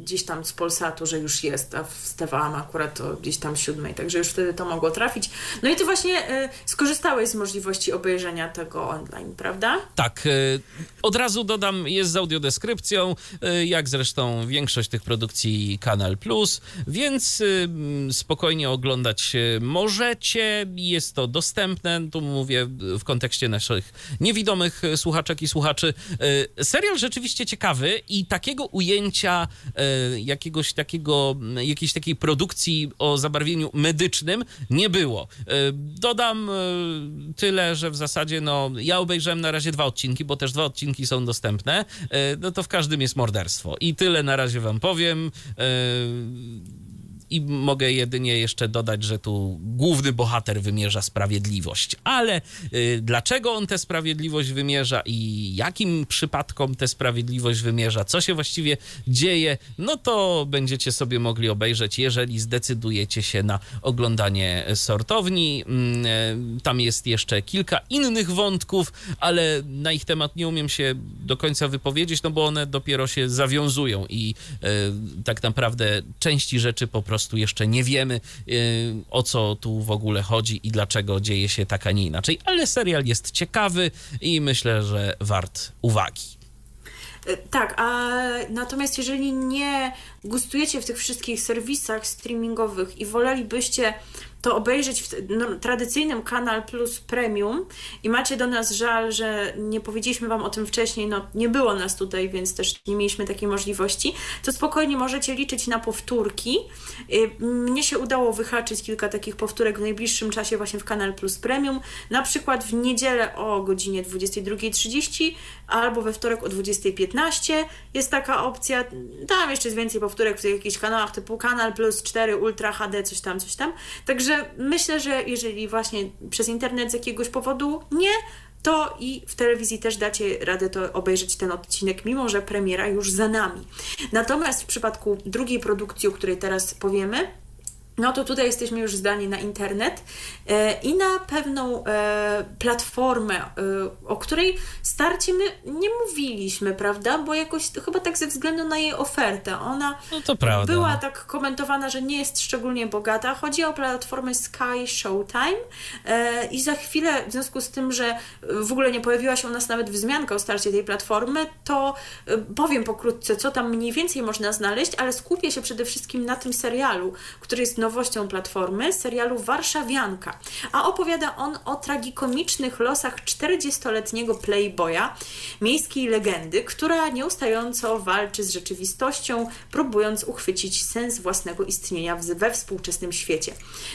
Gdzieś tam z Polsatu, że już jest, a wstawałam akurat o gdzieś tam siódmej, także już wtedy to mogło trafić. No i ty właśnie y, skorzystałeś z możliwości obejrzenia tego online, prawda? Tak, y, od razu dodam, jest z audiodeskrypcją, y, jak zresztą większość tych produkcji Kanal Plus, więc y, mm, spokojnie oglądać y, możecie. Jest to dostępne, tu mówię w kontekście naszych niewidomych y, słuchaczek i słuchaczy. Serial rzeczywiście ciekawy i takiego ujęcia jakiegoś takiego, jakiejś takiej produkcji o zabarwieniu medycznym nie było. Dodam tyle, że w zasadzie no, ja obejrzałem na razie dwa odcinki, bo też dwa odcinki są dostępne, no to w każdym jest morderstwo. I tyle na razie wam powiem. I mogę jedynie jeszcze dodać, że tu główny bohater wymierza sprawiedliwość. Ale y, dlaczego on tę sprawiedliwość wymierza i jakim przypadkom tę sprawiedliwość wymierza, co się właściwie dzieje, no to będziecie sobie mogli obejrzeć, jeżeli zdecydujecie się na oglądanie sortowni. E, tam jest jeszcze kilka innych wątków, ale na ich temat nie umiem się do końca wypowiedzieć, no bo one dopiero się zawiązują i y, tak naprawdę części rzeczy po prostu prostu jeszcze nie wiemy, y, o co tu w ogóle chodzi i dlaczego dzieje się tak, a nie inaczej. Ale serial jest ciekawy i myślę, że wart uwagi. Y, tak, a natomiast jeżeli nie gustujecie w tych wszystkich serwisach streamingowych i wolelibyście to obejrzeć w no, tradycyjnym Kanal Plus Premium i macie do nas żal, że nie powiedzieliśmy Wam o tym wcześniej, no nie było nas tutaj, więc też nie mieliśmy takiej możliwości, to spokojnie możecie liczyć na powtórki. Y, mnie się udało wyhaczyć kilka takich powtórek w najbliższym czasie właśnie w Kanal Plus Premium, na przykład w niedzielę o godzinie 22.30 albo we wtorek o 20.15 jest taka opcja. Tam jeszcze jest więcej powtórek w jakichś kanałach typu Kanal Plus 4 Ultra HD, coś tam, coś tam. Także Także myślę, że jeżeli właśnie przez internet z jakiegoś powodu nie, to i w telewizji też dacie radę to obejrzeć ten odcinek, mimo że premiera już za nami. Natomiast w przypadku drugiej produkcji, o której teraz powiemy, no to tutaj jesteśmy już zdani na internet e, i na pewną e, platformę, e, o której starcie my nie mówiliśmy, prawda? Bo jakoś chyba tak ze względu na jej ofertę. Ona no była tak komentowana, że nie jest szczególnie bogata. Chodzi o platformę Sky Showtime i za chwilę, w związku z tym, że w ogóle nie pojawiła się u nas nawet wzmianka o starcie tej platformy, to powiem pokrótce, co tam mniej więcej można znaleźć, ale skupię się przede wszystkim na tym serialu, który jest nowością Platformy, serialu Warszawianka, a opowiada on o tragikomicznych losach 40-letniego playboya, miejskiej legendy, która nieustająco walczy z rzeczywistością, próbując uchwycić sens własnego istnienia we współczesnym świecie.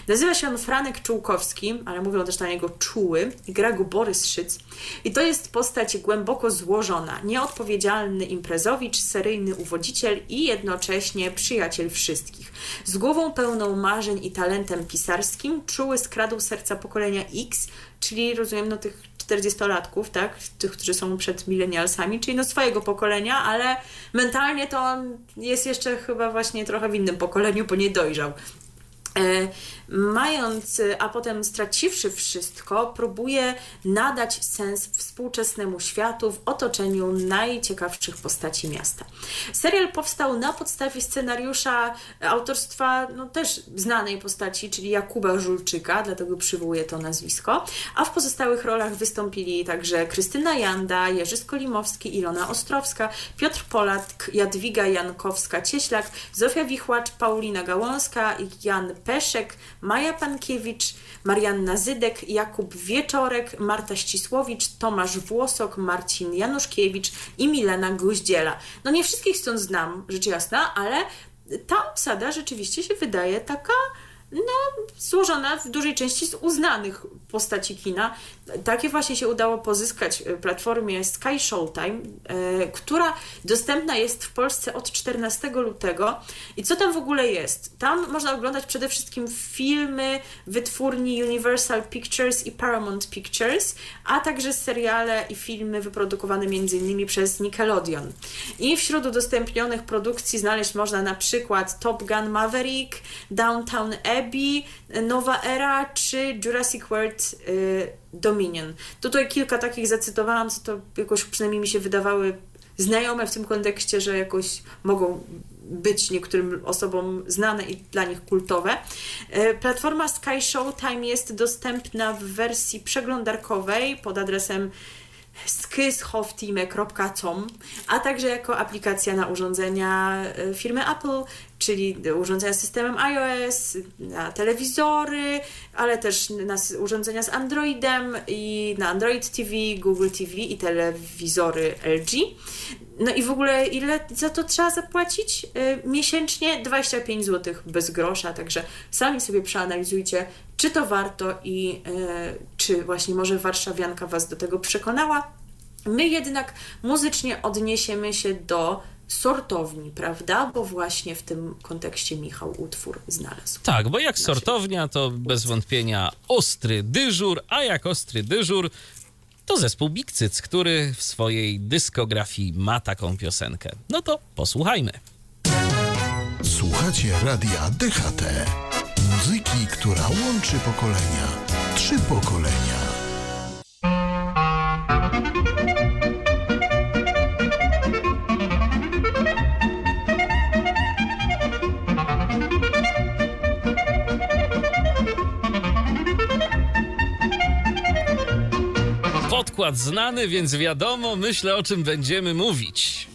Nazywa się on Franek Czułkowski, ale mówią też na niego Czuły i gra go Borys Szyc. I to jest postać głęboko złożona, nieodpowiedzialny imprezowicz, seryjny uwodziciel i jednocześnie przyjaciel wszystkich. Z głową pełną marzeń i talentem pisarskim czuły skradł serca pokolenia X, czyli rozumiem no tych 40-latków, tak? Tych, którzy są przed milenialsami, czyli no swojego pokolenia, ale mentalnie to on jest jeszcze chyba właśnie trochę w innym pokoleniu, bo nie dojrzał. E, mając, a potem straciwszy wszystko, próbuje nadać sens współczesnemu światu w otoczeniu najciekawszych postaci miasta. Serial powstał na podstawie scenariusza autorstwa no, też znanej postaci, czyli Jakuba Żulczyka, dlatego przywołuję to nazwisko, a w pozostałych rolach wystąpili także Krystyna Janda, Jerzy Skolimowski, Ilona Ostrowska, Piotr Polak, Jadwiga Jankowska-Cieślak, Zofia Wichłacz, Paulina Gałązka, Jan Peszek, Maja Pankiewicz, Marianna Zydek, Jakub Wieczorek, Marta Ścisłowicz, Tomasz Włosok, Marcin Januszkiewicz i Milena Guździela. No nie wszystkich stąd znam, rzecz jasna, ale ta obsada rzeczywiście się wydaje taka no, złożona w dużej części z uznanych postaci kina. Takie właśnie się udało pozyskać w platformie Sky Showtime, e, która dostępna jest w Polsce od 14 lutego. I co tam w ogóle jest? Tam można oglądać przede wszystkim filmy wytwórni Universal Pictures i Paramount Pictures, a także seriale i filmy wyprodukowane m.in. przez Nickelodeon. I wśród udostępnionych produkcji znaleźć można na przykład Top Gun Maverick, Downtown Abbey, Nowa Era czy Jurassic World y, Dominion. Tutaj kilka takich zacytowałam, co to jakoś przynajmniej mi się wydawały znajome w tym kontekście, że jakoś mogą być niektórym osobom znane i dla nich kultowe. Y, platforma Sky Showtime jest dostępna w wersji przeglądarkowej pod adresem skyshofteam.com, a także jako aplikacja na urządzenia y, firmy Apple, czyli urządzenia z systemem iOS, na telewizory, ale też na urządzenia z Androidem i na Android TV, Google TV i telewizory LG. no i w ogóle ile za to trzeba zapłacić? Y, miesięcznie 25 zł bez grosza, także sami sobie przeanalizujcie, czy to warto i y, czy właśnie może warszawianka Was do tego przekonała. My jednak muzycznie odniesiemy się do sortowni, prawda? Bo właśnie w tym kontekście Michał utwór znalazł. Tak, bo jak sortownia to bez wątpienia ostry dyżur, a jak ostry dyżur to zespół Big Cyc, który w swojej dyskografii ma taką piosenkę. No to posłuchajmy. Słuchacie radia DHT. Muzyki, która łączy pokolenia. Trzy pokolenia. Podkład znany, więc wiadomo, myślę o czym będziemy mówić.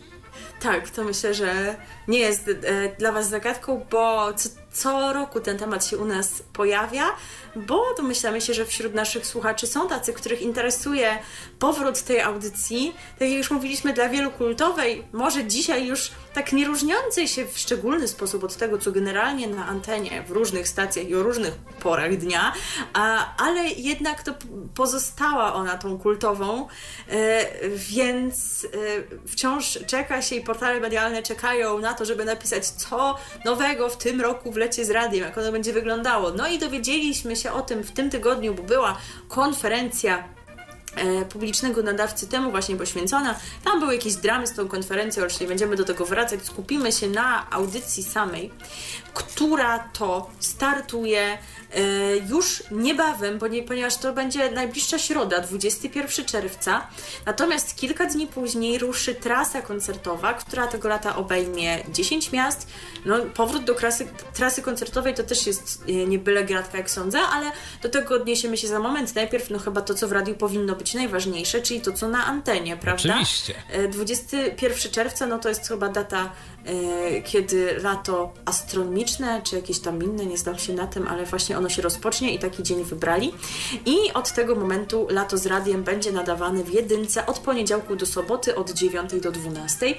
Tak, to myślę, że nie jest e, dla Was zagadką, bo co, co roku ten temat się u nas pojawia, bo domyślamy się, że wśród naszych słuchaczy są tacy, których interesuje powrót tej audycji. Tak jak już mówiliśmy, dla wielu kultowej, może dzisiaj już tak nie różniącej się w szczególny sposób od tego, co generalnie na antenie w różnych stacjach i o różnych porach dnia, a, ale jednak to pozostała ona tą kultową, e, więc e, wciąż czeka się i portale medialne czekają na to, żeby napisać, co nowego w tym roku w z radiem, jak ono będzie wyglądało. No i dowiedzieliśmy się o tym w tym tygodniu, bo była konferencja e, publicznego nadawcy temu właśnie poświęcona. Tam były jakieś dramy z tą konferencją, już nie będziemy do tego wracać. Skupimy się na audycji samej, która to startuje E, już niebawem, ponieważ to będzie najbliższa środa, 21 czerwca. Natomiast kilka dni później ruszy trasa koncertowa, która tego lata obejmie 10 miast. No, powrót do krasy, trasy koncertowej to też jest e, nie byle gratka, jak sądzę, ale do tego odniesiemy się za moment. Najpierw, no chyba to, co w radiu powinno być najważniejsze, czyli to, co na antenie, prawda? Oczywiście. 21 e, czerwca, no to jest chyba data kiedy lato czy jakieś tam inne, nie znam się na tym, ale właśnie ono się rozpocznie i taki dzień wybrali. I od tego momentu lato z radiem będzie nadawane w jedynce od poniedziałku do soboty od 9 do 12.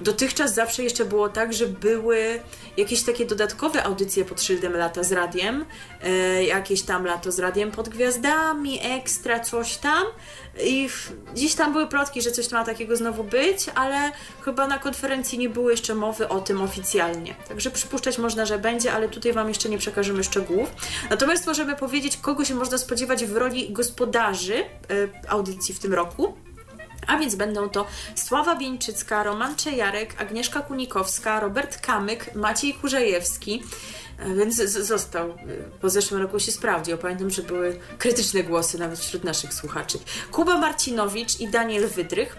Dotychczas zawsze jeszcze było tak, że były jakieś takie dodatkowe audycje pod szyldem lata z radiem, e, jakieś tam lato z radiem pod gwiazdami, ekstra coś tam. I gdzieś tam były plotki, że coś ma takiego znowu być, ale chyba na konferencji nie było jeszcze mowy o tym oficjalnie. Także przypuszczać można, że będzie, ale tutaj Wam jeszcze nie przekażemy szczegółów. Natomiast możemy powiedzieć, kogo się można spodziewać w roli gospodarzy y, audycji w tym roku. A więc będą to Sława Bieńczycka, Roman Czejarek, Agnieszka Kunikowska, Robert Kamyk, Maciej Kurzejewski, więc został. Po zeszłym roku się sprawdził. Pamiętam, że były krytyczne głosy nawet wśród naszych słuchaczy. Kuba Marcinowicz i Daniel Wydrych.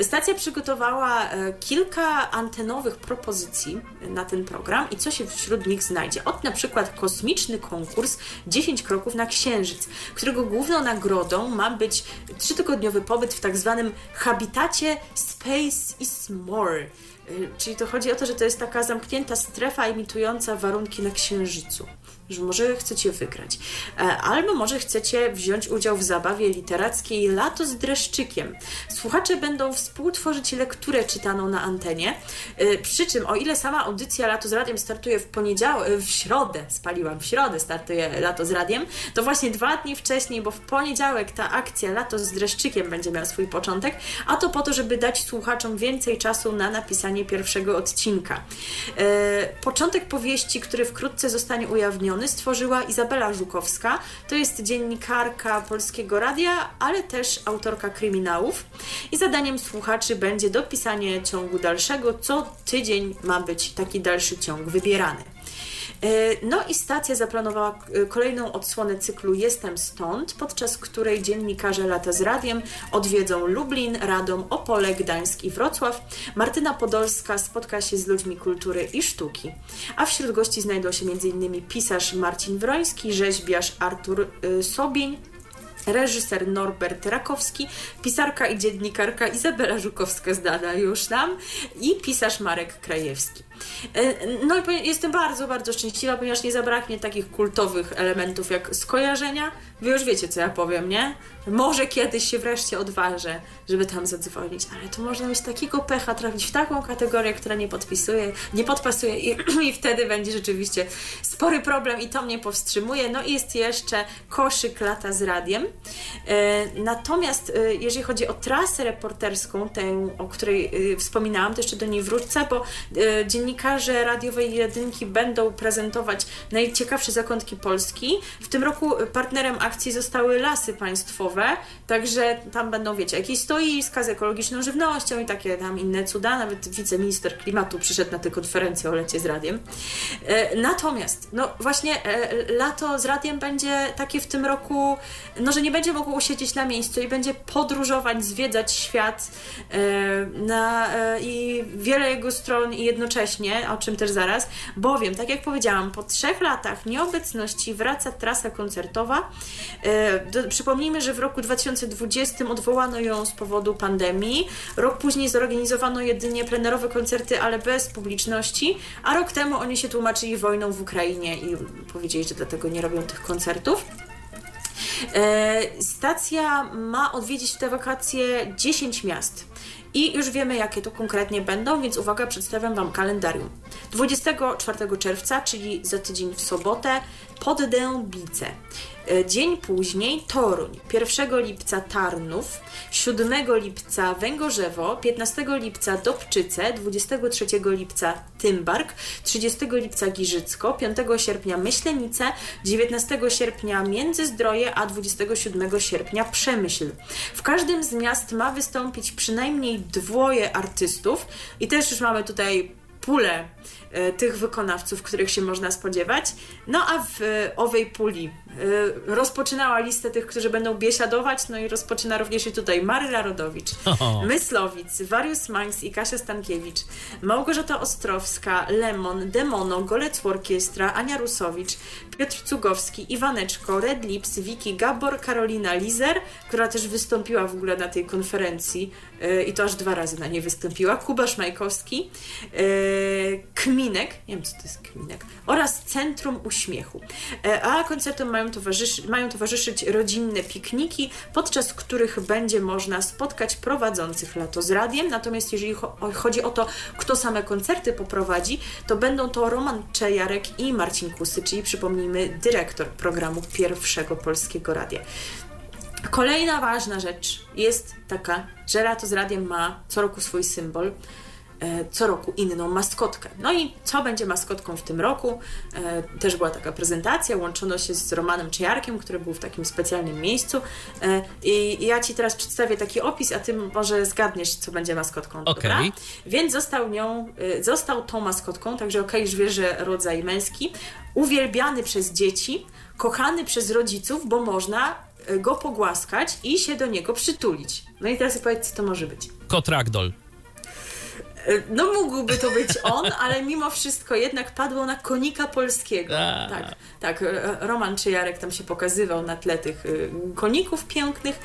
Stacja przygotowała e, kilka antenowych propozycji na ten program i co się wśród nich znajdzie. Od na przykład kosmiczny konkurs 10 kroków na Księżyc, którego główną nagrodą ma być trzytygodniowy pobyt w tak zwanym habitacie Space is More czyli to chodzi o to, że to jest taka zamknięta strefa imitująca warunki na Księżycu że może chcecie wygrać. E, albo może chcecie wziąć udział w zabawie literackiej Lato z dreszczykiem. Słuchacze będą współtworzyć lekturę czytaną na antenie, e, przy czym o ile sama audycja Lato z Radiem startuje w poniedziałek, w środę, spaliłam, w środę startuje Lato z Radiem, to właśnie dwa dni wcześniej, bo w poniedziałek ta akcja Lato z dreszczykiem będzie miała swój początek, a to po to, żeby dać słuchaczom więcej czasu na napisanie pierwszego odcinka. E, początek powieści, który wkrótce zostanie ujawniony, stworzyła Izabela Żukowska. To jest dziennikarka Polskiego Radia, ale też autorka kryminałów. I zadaniem słuchaczy będzie dopisanie ciągu dalszego. Co tydzień ma być taki dalszy ciąg wybierany. E, no i stacja zaplanowała e, kolejną odsłonę cyklu Jestem stąd, podczas której dziennikarze lata z radiem odwiedzą Lublin, Radom, Opole, Gdańsk i Wrocław. Martyna Podolska spotka się z ludźmi kultury i sztuki. A wśród gości znajdą się m.in. pisarz Marcin Wroński, rzeźbiarz Artur e, Sobień, reżyser Norbert Rakowski, pisarka i dziennikarka Izabela Żukowska zdana już nam i pisarz Marek Krajewski. E, no i jestem bardzo, bardzo szczęśliwa, ponieważ nie zabraknie takich kultowych elementów jak skojarzenia. Wy już wiecie, co ja powiem, nie? Może kiedyś się wreszcie odważę, żeby tam zadzwonić, ale to można mieć takiego pecha, trafić w taką kategorię, która nie podpisuje, nie podpasuje i, i wtedy będzie rzeczywiście spory problem i to mnie powstrzymuje. No i jest jeszcze koszyk lata z radiem. E, natomiast e, jeżeli chodzi o trasę reporterską, tę, o której wspominałam, to jeszcze do niej wrócę, bo e, dziennikarze radiowej jedynki będą prezentować najciekawsze zakątki Polski. W tym roku partnerem akcji zostały Lasy Państwowe, także tam będą, wiecie, jakieś stoiska z ekologiczną żywnością i takie tam inne cuda. Nawet wiceminister klimatu przyszedł na tę konferencję o lecie z radiem. E, natomiast, no właśnie, e, lato z radiem będzie takie w tym roku, no że nie będzie mogło usiedzieć na miejscu i będzie podróżować, zwiedzać świat e, na, i wiele jego stron i jednocześnie, o czym też zaraz, bowiem, tak jak powiedziałam, po trzech latach nieobecności wraca trasa koncertowa. Do, przypomnijmy, że w roku 2020 odwołano ją z powodu pandemii. Rok później zorganizowano jedynie plenerowe koncerty, ale bez publiczności, a rok temu oni się tłumaczyli wojną w Ukrainie i powiedzieli, że dlatego nie robią tych koncertów. E, stacja ma odwiedzić w te wakacje 10 miast. I już wiemy, jakie to konkretnie będą, więc uwaga, przedstawiam Wam kalendarium. 24 czerwca, czyli za tydzień w sobotę, pod Dębice. E, dzień później Toruń, 1 lipca Tarnów, 7 lipca Węgorzewo, 15 lipca Dobczyce, 23 lipca Tymbark, 30 lipca Giżycko, 5 sierpnia Myślenice, 19 sierpnia Międzyzdroje, a 27 sierpnia Przemyśl. W każdym z miast ma wystąpić przynajmniej dwoje artystów i też już mamy tutaj pulę e, tych wykonawców, których się można spodziewać. No a w e, owej puli e, rozpoczynała listę tych, którzy będą biesiadować, no i rozpoczyna również i tutaj Maryla Rodowicz, oh. Myslowic, Warius i Kasia Stankiewicz, Małgorzata Ostrowska, Lemon, Demono, Golec Orkiestra, Ania Rusowicz, Piotr Cugowski, Iwaneczko, Red Lips, Wiki Gabor, Karolina Lizer, która też wystąpiła w ogóle na tej konferencji i to aż dwa razy na niej wystąpiła, Kuba Szmajkowski, Kminek, nie wiem co to jest Kminek, oraz Centrum Uśmiechu. E, a koncertom mają, towarzyszy, mają towarzyszyć rodzinne pikniki, podczas których będzie można spotkać prowadzących lato z radiem. Natomiast jeżeli chodzi o to, kto same koncerty poprowadzi, to będą to Roman Czejarek i Marcin Kusy, czyli przypomnijmy dyrektor programu Pierwszego Polskiego Radia. Kolejna ważna rzecz jest taka, że Lato z Radiem ma co roku swój symbol. E, co roku inną maskotkę. No i co będzie maskotką w tym roku? E, też była taka prezentacja, łączono się z Romanem Czejarkiem, który był w takim specjalnym miejscu. E, I ja Ci teraz przedstawię taki opis, a Ty może zgadniesz, co będzie maskotką. Okay. Dobra? Więc został nią, został tą maskotką, także okej, okay, już wiesz, że rodzaj męski, uwielbiany przez dzieci, kochany przez rodziców, bo można go pogłaskać i się do niego przytulić. No i teraz powiedz, co to może być. Kot ragdoll. E, no mógłby to być on, ale mimo wszystko jednak padło na konika polskiego. Tak, tak. E, Roman Czyjarek tam się pokazywał na tle tych e, koników pięknych.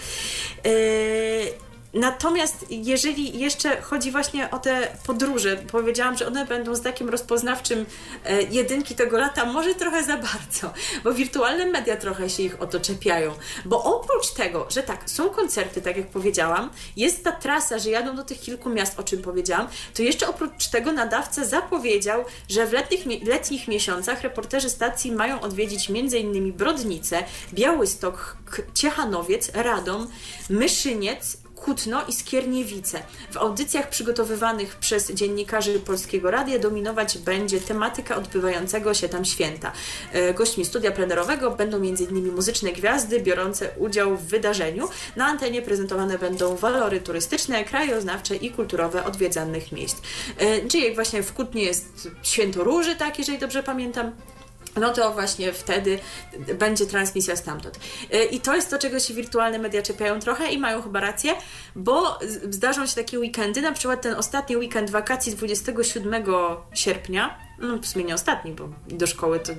Natomiast jeżeli jeszcze chodzi właśnie o te podróże, powiedziałam, że one będą z takim rozpoznawczym e, jedynki tego lata, może trochę za bardzo, bo wirtualne media trochę się ich o to czepiają. Bo oprócz tego, że tak, są koncerty, tak jak powiedziałam, jest ta trasa, że jadą do tych kilku miast, o czym powiedziałam, to jeszcze oprócz tego nadawca zapowiedział, że w letnich, letnich miesiącach reporterzy stacji mają odwiedzić m.in. Brodnice, Białystok, Ciechanowiec, Radom, Myszyniec, Kutno i Skierniewice. W audycjach przygotowywanych przez dziennikarzy Polskiego Radia dominować będzie tematyka odbywającego się tam święta. E, gośćmi studia plenerowego będą m.in. muzyczne gwiazdy biorące udział w wydarzeniu. Na antenie prezentowane będą walory turystyczne, krajoznawcze i kulturowe odwiedzanych miejsc. E, czyli jak właśnie w Kutnie jest święto róży, tak, jeżeli dobrze pamiętam, no to właśnie wtedy będzie transmisja stamtąd. Y, I to jest to, czego się wirtualne media czepiają trochę i mają chyba rację, bo zdarzą się takie weekendy, na przykład ten ostatni weekend wakacji 27 sierpnia, no w sumie nie ostatni, bo do szkoły to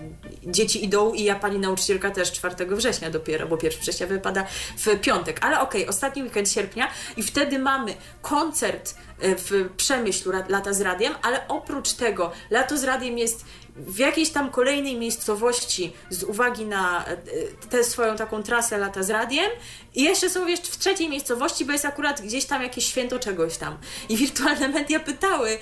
dzieci idą i ja pani nauczycielka też 4 września dopiero, bo 1 września wypada w piątek. Ale okej, okay, ostatni weekend sierpnia i wtedy mamy koncert e, w Przemyślu Lata z Radiem, ale oprócz tego Lato z Radiem jest w jakiejś tam kolejnej miejscowości z uwagi na e, tę swoją taką trasę lata z radiem i jeszcze są jeszcze w trzeciej miejscowości, bo jest akurat gdzieś tam jakieś święto czegoś tam. I wirtualne media pytały, yy,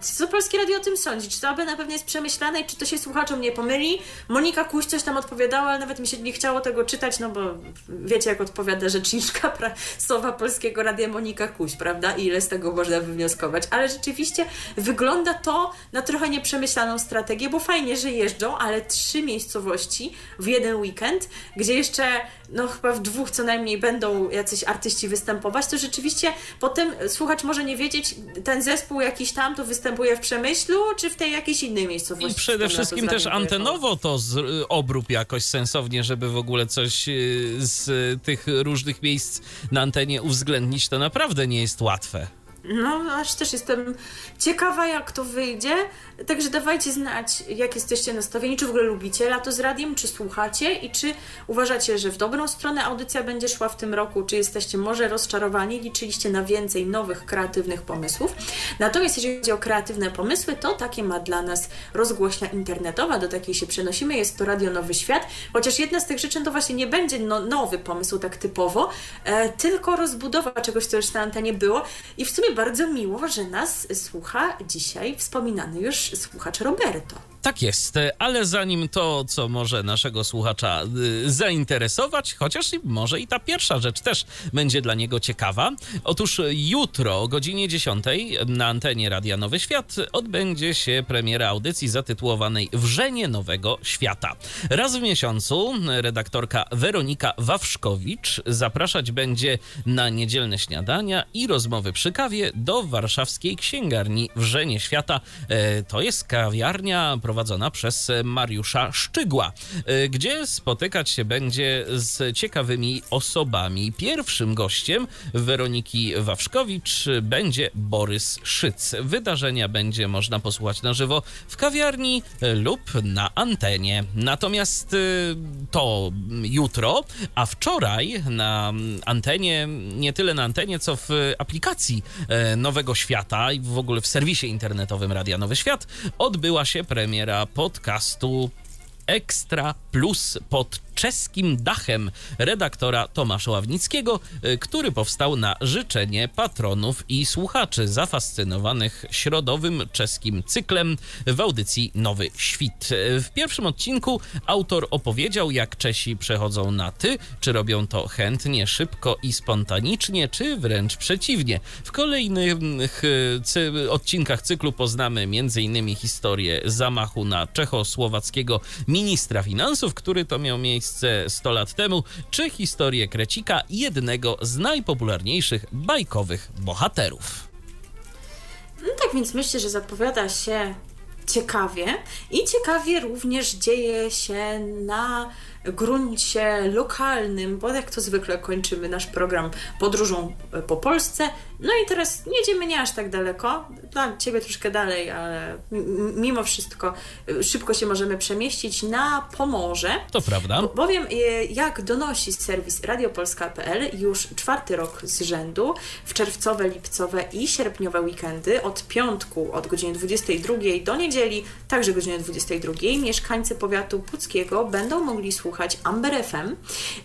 co Polskie Radio o tym sądzi, czy to aby na pewno jest przemyślane i czy to się słuchaczom nie pomyli. Monika Kuś coś tam odpowiadała, ale nawet mi się nie chciało tego czytać, no bo wiecie jak odpowiada rzeczniczka prasowa Polskiego Radia Monika Kuś, prawda? I ile z tego można wywnioskować. Ale rzeczywiście wygląda to na trochę nieprzemyślaną strategię, bo fajnie, że jeżdżą, ale trzy miejscowości w jeden weekend, gdzie jeszcze no chyba w dwóch co najmniej będą jacyś artyści występować, to rzeczywiście potem słuchacz może nie wiedzieć, ten zespół jakiś tam to występuje w Przemyślu, czy w tej jakiejś innej miejscowości. I przede wszystkim też antenowo to z, y, obrób jakoś sensownie, żeby w ogóle coś y, z tych różnych miejsc na antenie uwzględnić, to naprawdę nie jest łatwe. No, aż też jestem ciekawa, jak to wyjdzie. Także dawajcie znać, jak jesteście nastawieni, czy w ogóle lubicie lato z radiem, czy słuchacie? I czy uważacie, że w dobrą stronę audycja będzie szła w tym roku, czy jesteście może rozczarowani, liczyliście na więcej nowych, kreatywnych pomysłów. Natomiast jeżeli chodzi o kreatywne pomysły, to takie ma dla nas rozgłośnia internetowa, do takiej się przenosimy, jest to Radio Nowy Świat, chociaż jedna z tych rzeczy to właśnie nie będzie no, nowy pomysł tak typowo, e, tylko rozbudowa czegoś, co już na antenie było. I w sumie bardzo miło, że nas słucha dzisiaj wspominany już słuchacz Roberto. Tak jest, ale zanim to, co może naszego słuchacza y, zainteresować, chociaż może i ta pierwsza rzecz też będzie dla niego ciekawa. Otóż jutro o godzinie 10 na antenie Radia Nowy Świat odbędzie się premiera audycji zatytułowanej Wrzenie Nowego Świata. Raz w miesiącu redaktorka Weronika Wawrzkowicz zapraszać będzie na niedzielne śniadania i rozmowy przy kawie do warszawskiej księgarni Wrzenie Świata. E, to jest kawiarnia prowadzona przez Mariusza Szczygła, y, gdzie spotykać się będzie z ciekawymi osobami. Pierwszym gościem Weroniki Wawrzkowicz będzie Borys Szyc. Wydarzenia będzie można posłuchać na żywo w kawiarni lub na antenie. Natomiast y, to jutro, a wczoraj na antenie, nie tyle na antenie, co w aplikacji y, Nowego Świata i w ogóle w serwisie internetowym Radia Nowy Świat odbyła się premiera premiera podcastu Ekstra Plus pod czeskim dachem redaktora Tomasza Ławnickiego, y, który powstał na życzenie patronów i słuchaczy zafascynowanych środowym czeskim cyklem w audycji Nowy Świt. W pierwszym odcinku autor opowiedział, jak Czesi przechodzą na ty, czy robią to chętnie, szybko i spontanicznie, czy wręcz przeciwnie. W kolejnych y, odcinkach cyklu poznamy m.in. historię zamachu na czechosłowackiego ministra finansów, który to miał miejsce miejsce 100 lat temu, czy historię Krecika, jednego z najpopularniejszych bajkowych bohaterów. No tak więc myślę, że zapowiada się ciekawie i ciekawie również dzieje się na gruncie lokalnym, bo jak to zwykle kończymy nasz program podróżą po Polsce. No i teraz nie jedziemy nie aż tak daleko, dla Ciebie troszkę dalej, ale mimo wszystko y, szybko się możemy przemieścić na Pomorze. To prawda. Bowiem, y, jak donosi serwis radiopolska.pl, już czwarty rok z rzędu, w czerwcowe, lipcowe i sierpniowe weekendy od piątku od godziny 22 do niedzieli, także godziny 22, mieszkańcy powiatu puckiego będą mogli słuchać Amber FM.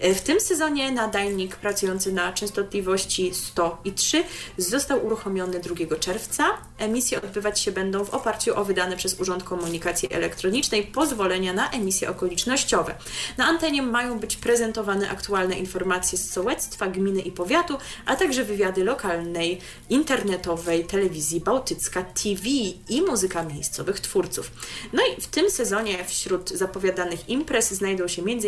Y, w tym sezonie nadajnik pracujący na częstotliwości 100 i 3 został uruchomiony 2 czerwca. Emisje odbywać się będą w oparciu o wydane przez Urząd Komunikacji Elektronicznej pozwolenia na emisje okolicznościowe. Na antenie mają być prezentowane aktualne informacje z sołectwa, gminy i powiatu, a także wywiady lokalnej, internetowej telewizji Bałtycka TV i muzyka miejscowych twórców. No i w tym sezonie wśród zapowiadanych imprez znajdą się m.in.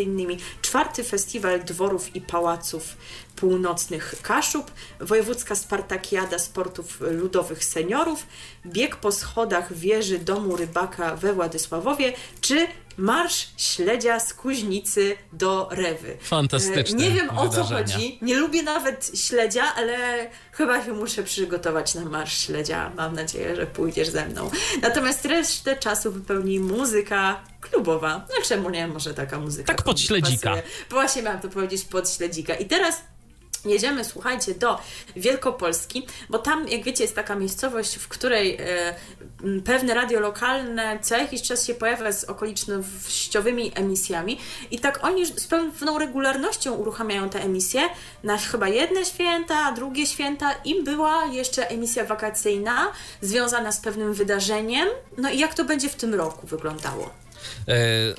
czwarty festiwal dworów i pałaców północnych Kaszub, wojewódzka Spartakiada Sportów Ludowych Seniorów, bieg po schodach wieży Domu Rybaka we Władysławowie, czy Marsz Śledzia z Kuźnicy do Rewy. Fantastyczne E, Nie wiem o co wydarzenia. chodzi. Nie lubię nawet śledzia, ale chyba się muszę przygotować na Marsz Śledzia. Mam nadzieję, że pójdziesz ze mną. Natomiast resztę czasu wypełni muzyka klubowa. No czemu nie? Może taka muzyka. Tak pod śledzika. pasuje. Właśnie miałam to powiedzieć pod śledzika. I teraz Jedziemy, słuchajcie, do Wielkopolski, bo tam, jak wiecie, jest taka miejscowość, w której e, pewne radio lokalne co jakiś czas się pojawia z okolicznościowymi emisjami i tak oni z pewną regularnością uruchamiają te emisje na chyba jedne święta, drugie święta i była jeszcze emisja wakacyjna związana z pewnym wydarzeniem. No i jak to będzie w tym roku wyglądało? E,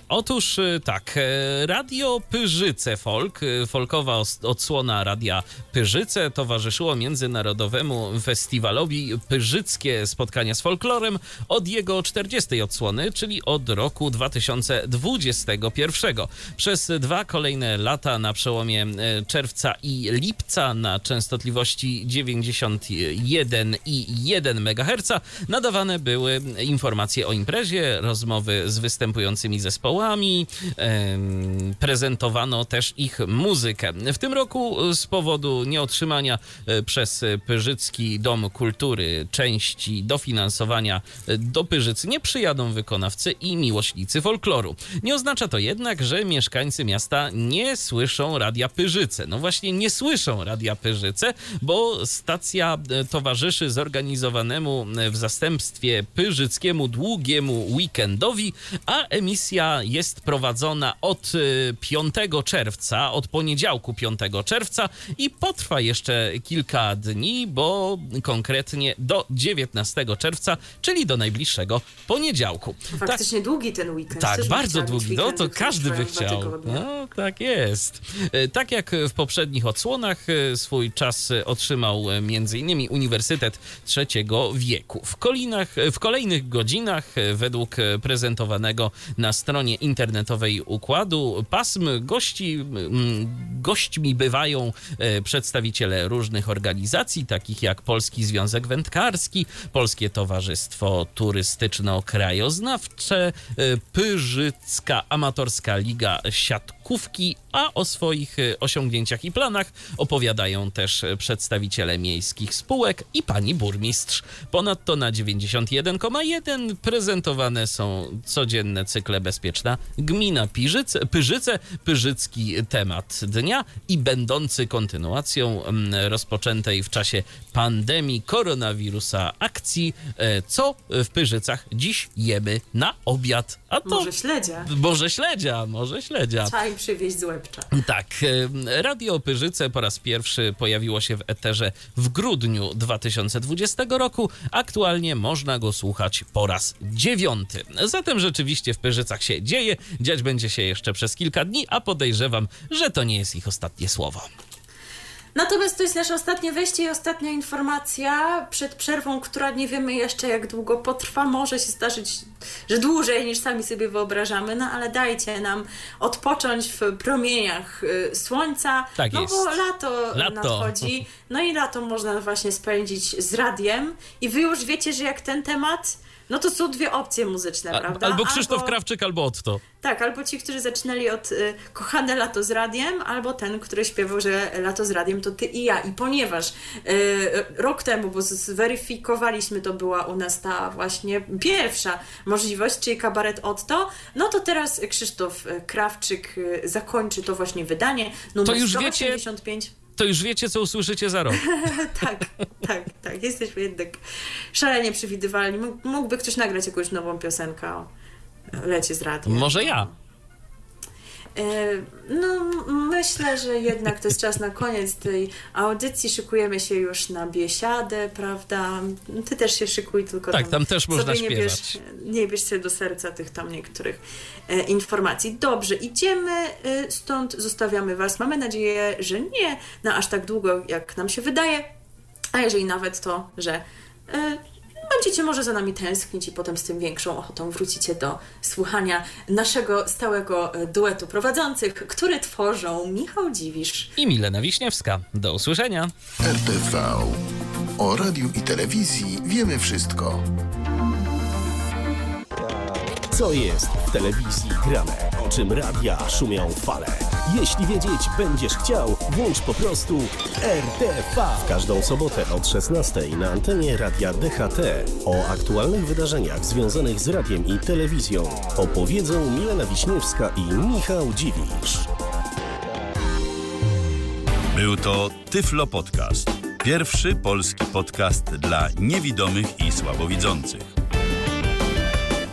otóż e, tak, e, Radio Pyrzyce Folk, e, folkowa odsłona Radia Pyrzyce towarzyszyło Międzynarodowemu Festiwalowi Pyrzyckie Spotkania z Folklorem od jego 40. odsłony, czyli od roku 2021. Przez dwa kolejne lata na przełomie czerwca i lipca na częstotliwości 91 i 1 MHz nadawane były informacje o imprezie, rozmowy z występującymi zespołami, em, prezentowano też ich muzykę. W tym roku z powodu nieotrzymania e, przez Pyrzycki Dom Kultury części dofinansowania e, do Pyrzyc nie przyjadą wykonawcy i miłośnicy folkloru. Nie oznacza to jednak, że mieszkańcy miasta nie słyszą Radia Pyrzyce. No właśnie nie słyszą Radia Pyrzyce, bo stacja e, towarzyszy zorganizowanemu w zastępstwie pyrzyckiemu długiemu weekendowi, a emisja jest prowadzona od e, 5 czerwca, od poniedziałku 5 czerwca i potrwa jeszcze kilka dni, bo konkretnie do 19 czerwca, czyli do najbliższego poniedziałku. Tak, Faktycznie długi ten weekend. tak, Też bardzo długi. No to każdy by chciał. No, tak jest. E, Tak jak w poprzednich odsłonach e, swój czas e, otrzymał m.in. Uniwersytet Trzeciego Wieku. W, kolinach, w kolejnych godzinach, według prezentowanego na stronie internetowej układu. Pasm gości, gośćmi bywają e, przedstawiciele różnych organizacji, takich jak Polski Związek Wędkarski, Polskie Towarzystwo Turystyczno-Krajoznawcze, e, Pyrzycka Amatorska Liga Siatkówki, a o swoich e, osiągnięciach i planach opowiadają też e, przedstawiciele miejskich spółek i pani burmistrz. Ponadto na 91,1 prezentowane są codzienne cykle Bezpieczna Gmina Pyrzyce, Pyrzyce, Pyrzycki temat dnia i będący kontynuacją mm, rozpoczętej w czasie pandemii koronawirusa akcji e, Co w Pyrzycach dziś jemy na obiad. A to Może śledzia. może śledzia, może śledzia. Im przywieźć z łebcza. Tak, Radio Pyrzyce po raz pierwszy pojawiło się w eterze w grudniu 2020 roku. Aktualnie można go słuchać po raz dziewiąty. Zatem rzeczywiście w Pyrzycach się dzieje, dziać będzie się jeszcze przez kilka dni, a podejrzewam, że to nie jest ich ostatnie słowo. Natomiast to jest nasze ostatnie wejście i ostatnia informacja przed przerwą, która nie wiemy jeszcze jak długo potrwa. Może się zdarzyć, że dłużej niż sami sobie wyobrażamy, no ale dajcie nam odpocząć w promieniach y, słońca. Tak no jest. bo lato, Lato. nadchodzi. No i lato można właśnie spędzić z radiem. I wy już wiecie, że jak ten temat. No to są dwie opcje muzyczne, A, prawda? albo Krzysztof Albo- Krawczyk, albo Otto. tak, albo ci, którzy zaczynali od y, Kochane lato z radiem, albo ten, który śpiewał, że lato z radiem to ty i ja. I ponieważ y, rok temu, bo zweryfikowaliśmy, to była u nas ta właśnie pierwsza możliwość, czyli kabaret Otto, no to teraz Krzysztof y, Krawczyk y, zakończy to właśnie wydanie. Numer To już wiecie- 185. To już wiecie, co usłyszycie za rok. tak, tak, tak. Jesteśmy jednak szalenie przewidywalni. Mógł- Mógłby ktoś nagrać jakąś nową piosenkę o lecie z radiem. Może ja. E, No, myślę, że jednak to jest czas na koniec tej audycji. Szykujemy się już na biesiadę, prawda? Ty też się szykuj, tylko Tak, tam też można sobie nie śpiewać. bierz, nie bierz się do serca tych tam niektórych e, informacji. Dobrze, idziemy e, stąd, zostawiamy Was. Mamy nadzieję, że nie na aż tak długo, jak nam się wydaje, a jeżeli nawet to, że e, będziecie może za nami tęsknić i potem z tym większą ochotą wrócicie do słuchania naszego stałego e, duetu prowadzących, który tworzą Michał Dziwisz. I Milena Wiśniewska. Do usłyszenia. RTV. O radiu i telewizji wiemy wszystko. Co jest w telewizji grane? O czym radia szumią fale? Jeśli wiedzieć będziesz chciał, włącz po prostu RTV. Każdą sobotę od 16 na antenie radia DHT o aktualnych wydarzeniach związanych z radiem i telewizją opowiedzą Milena Wiśniewska i Michał Dziwisz. Był to Tyflo Podcast. Pierwszy polski podcast dla niewidomych i słabowidzących.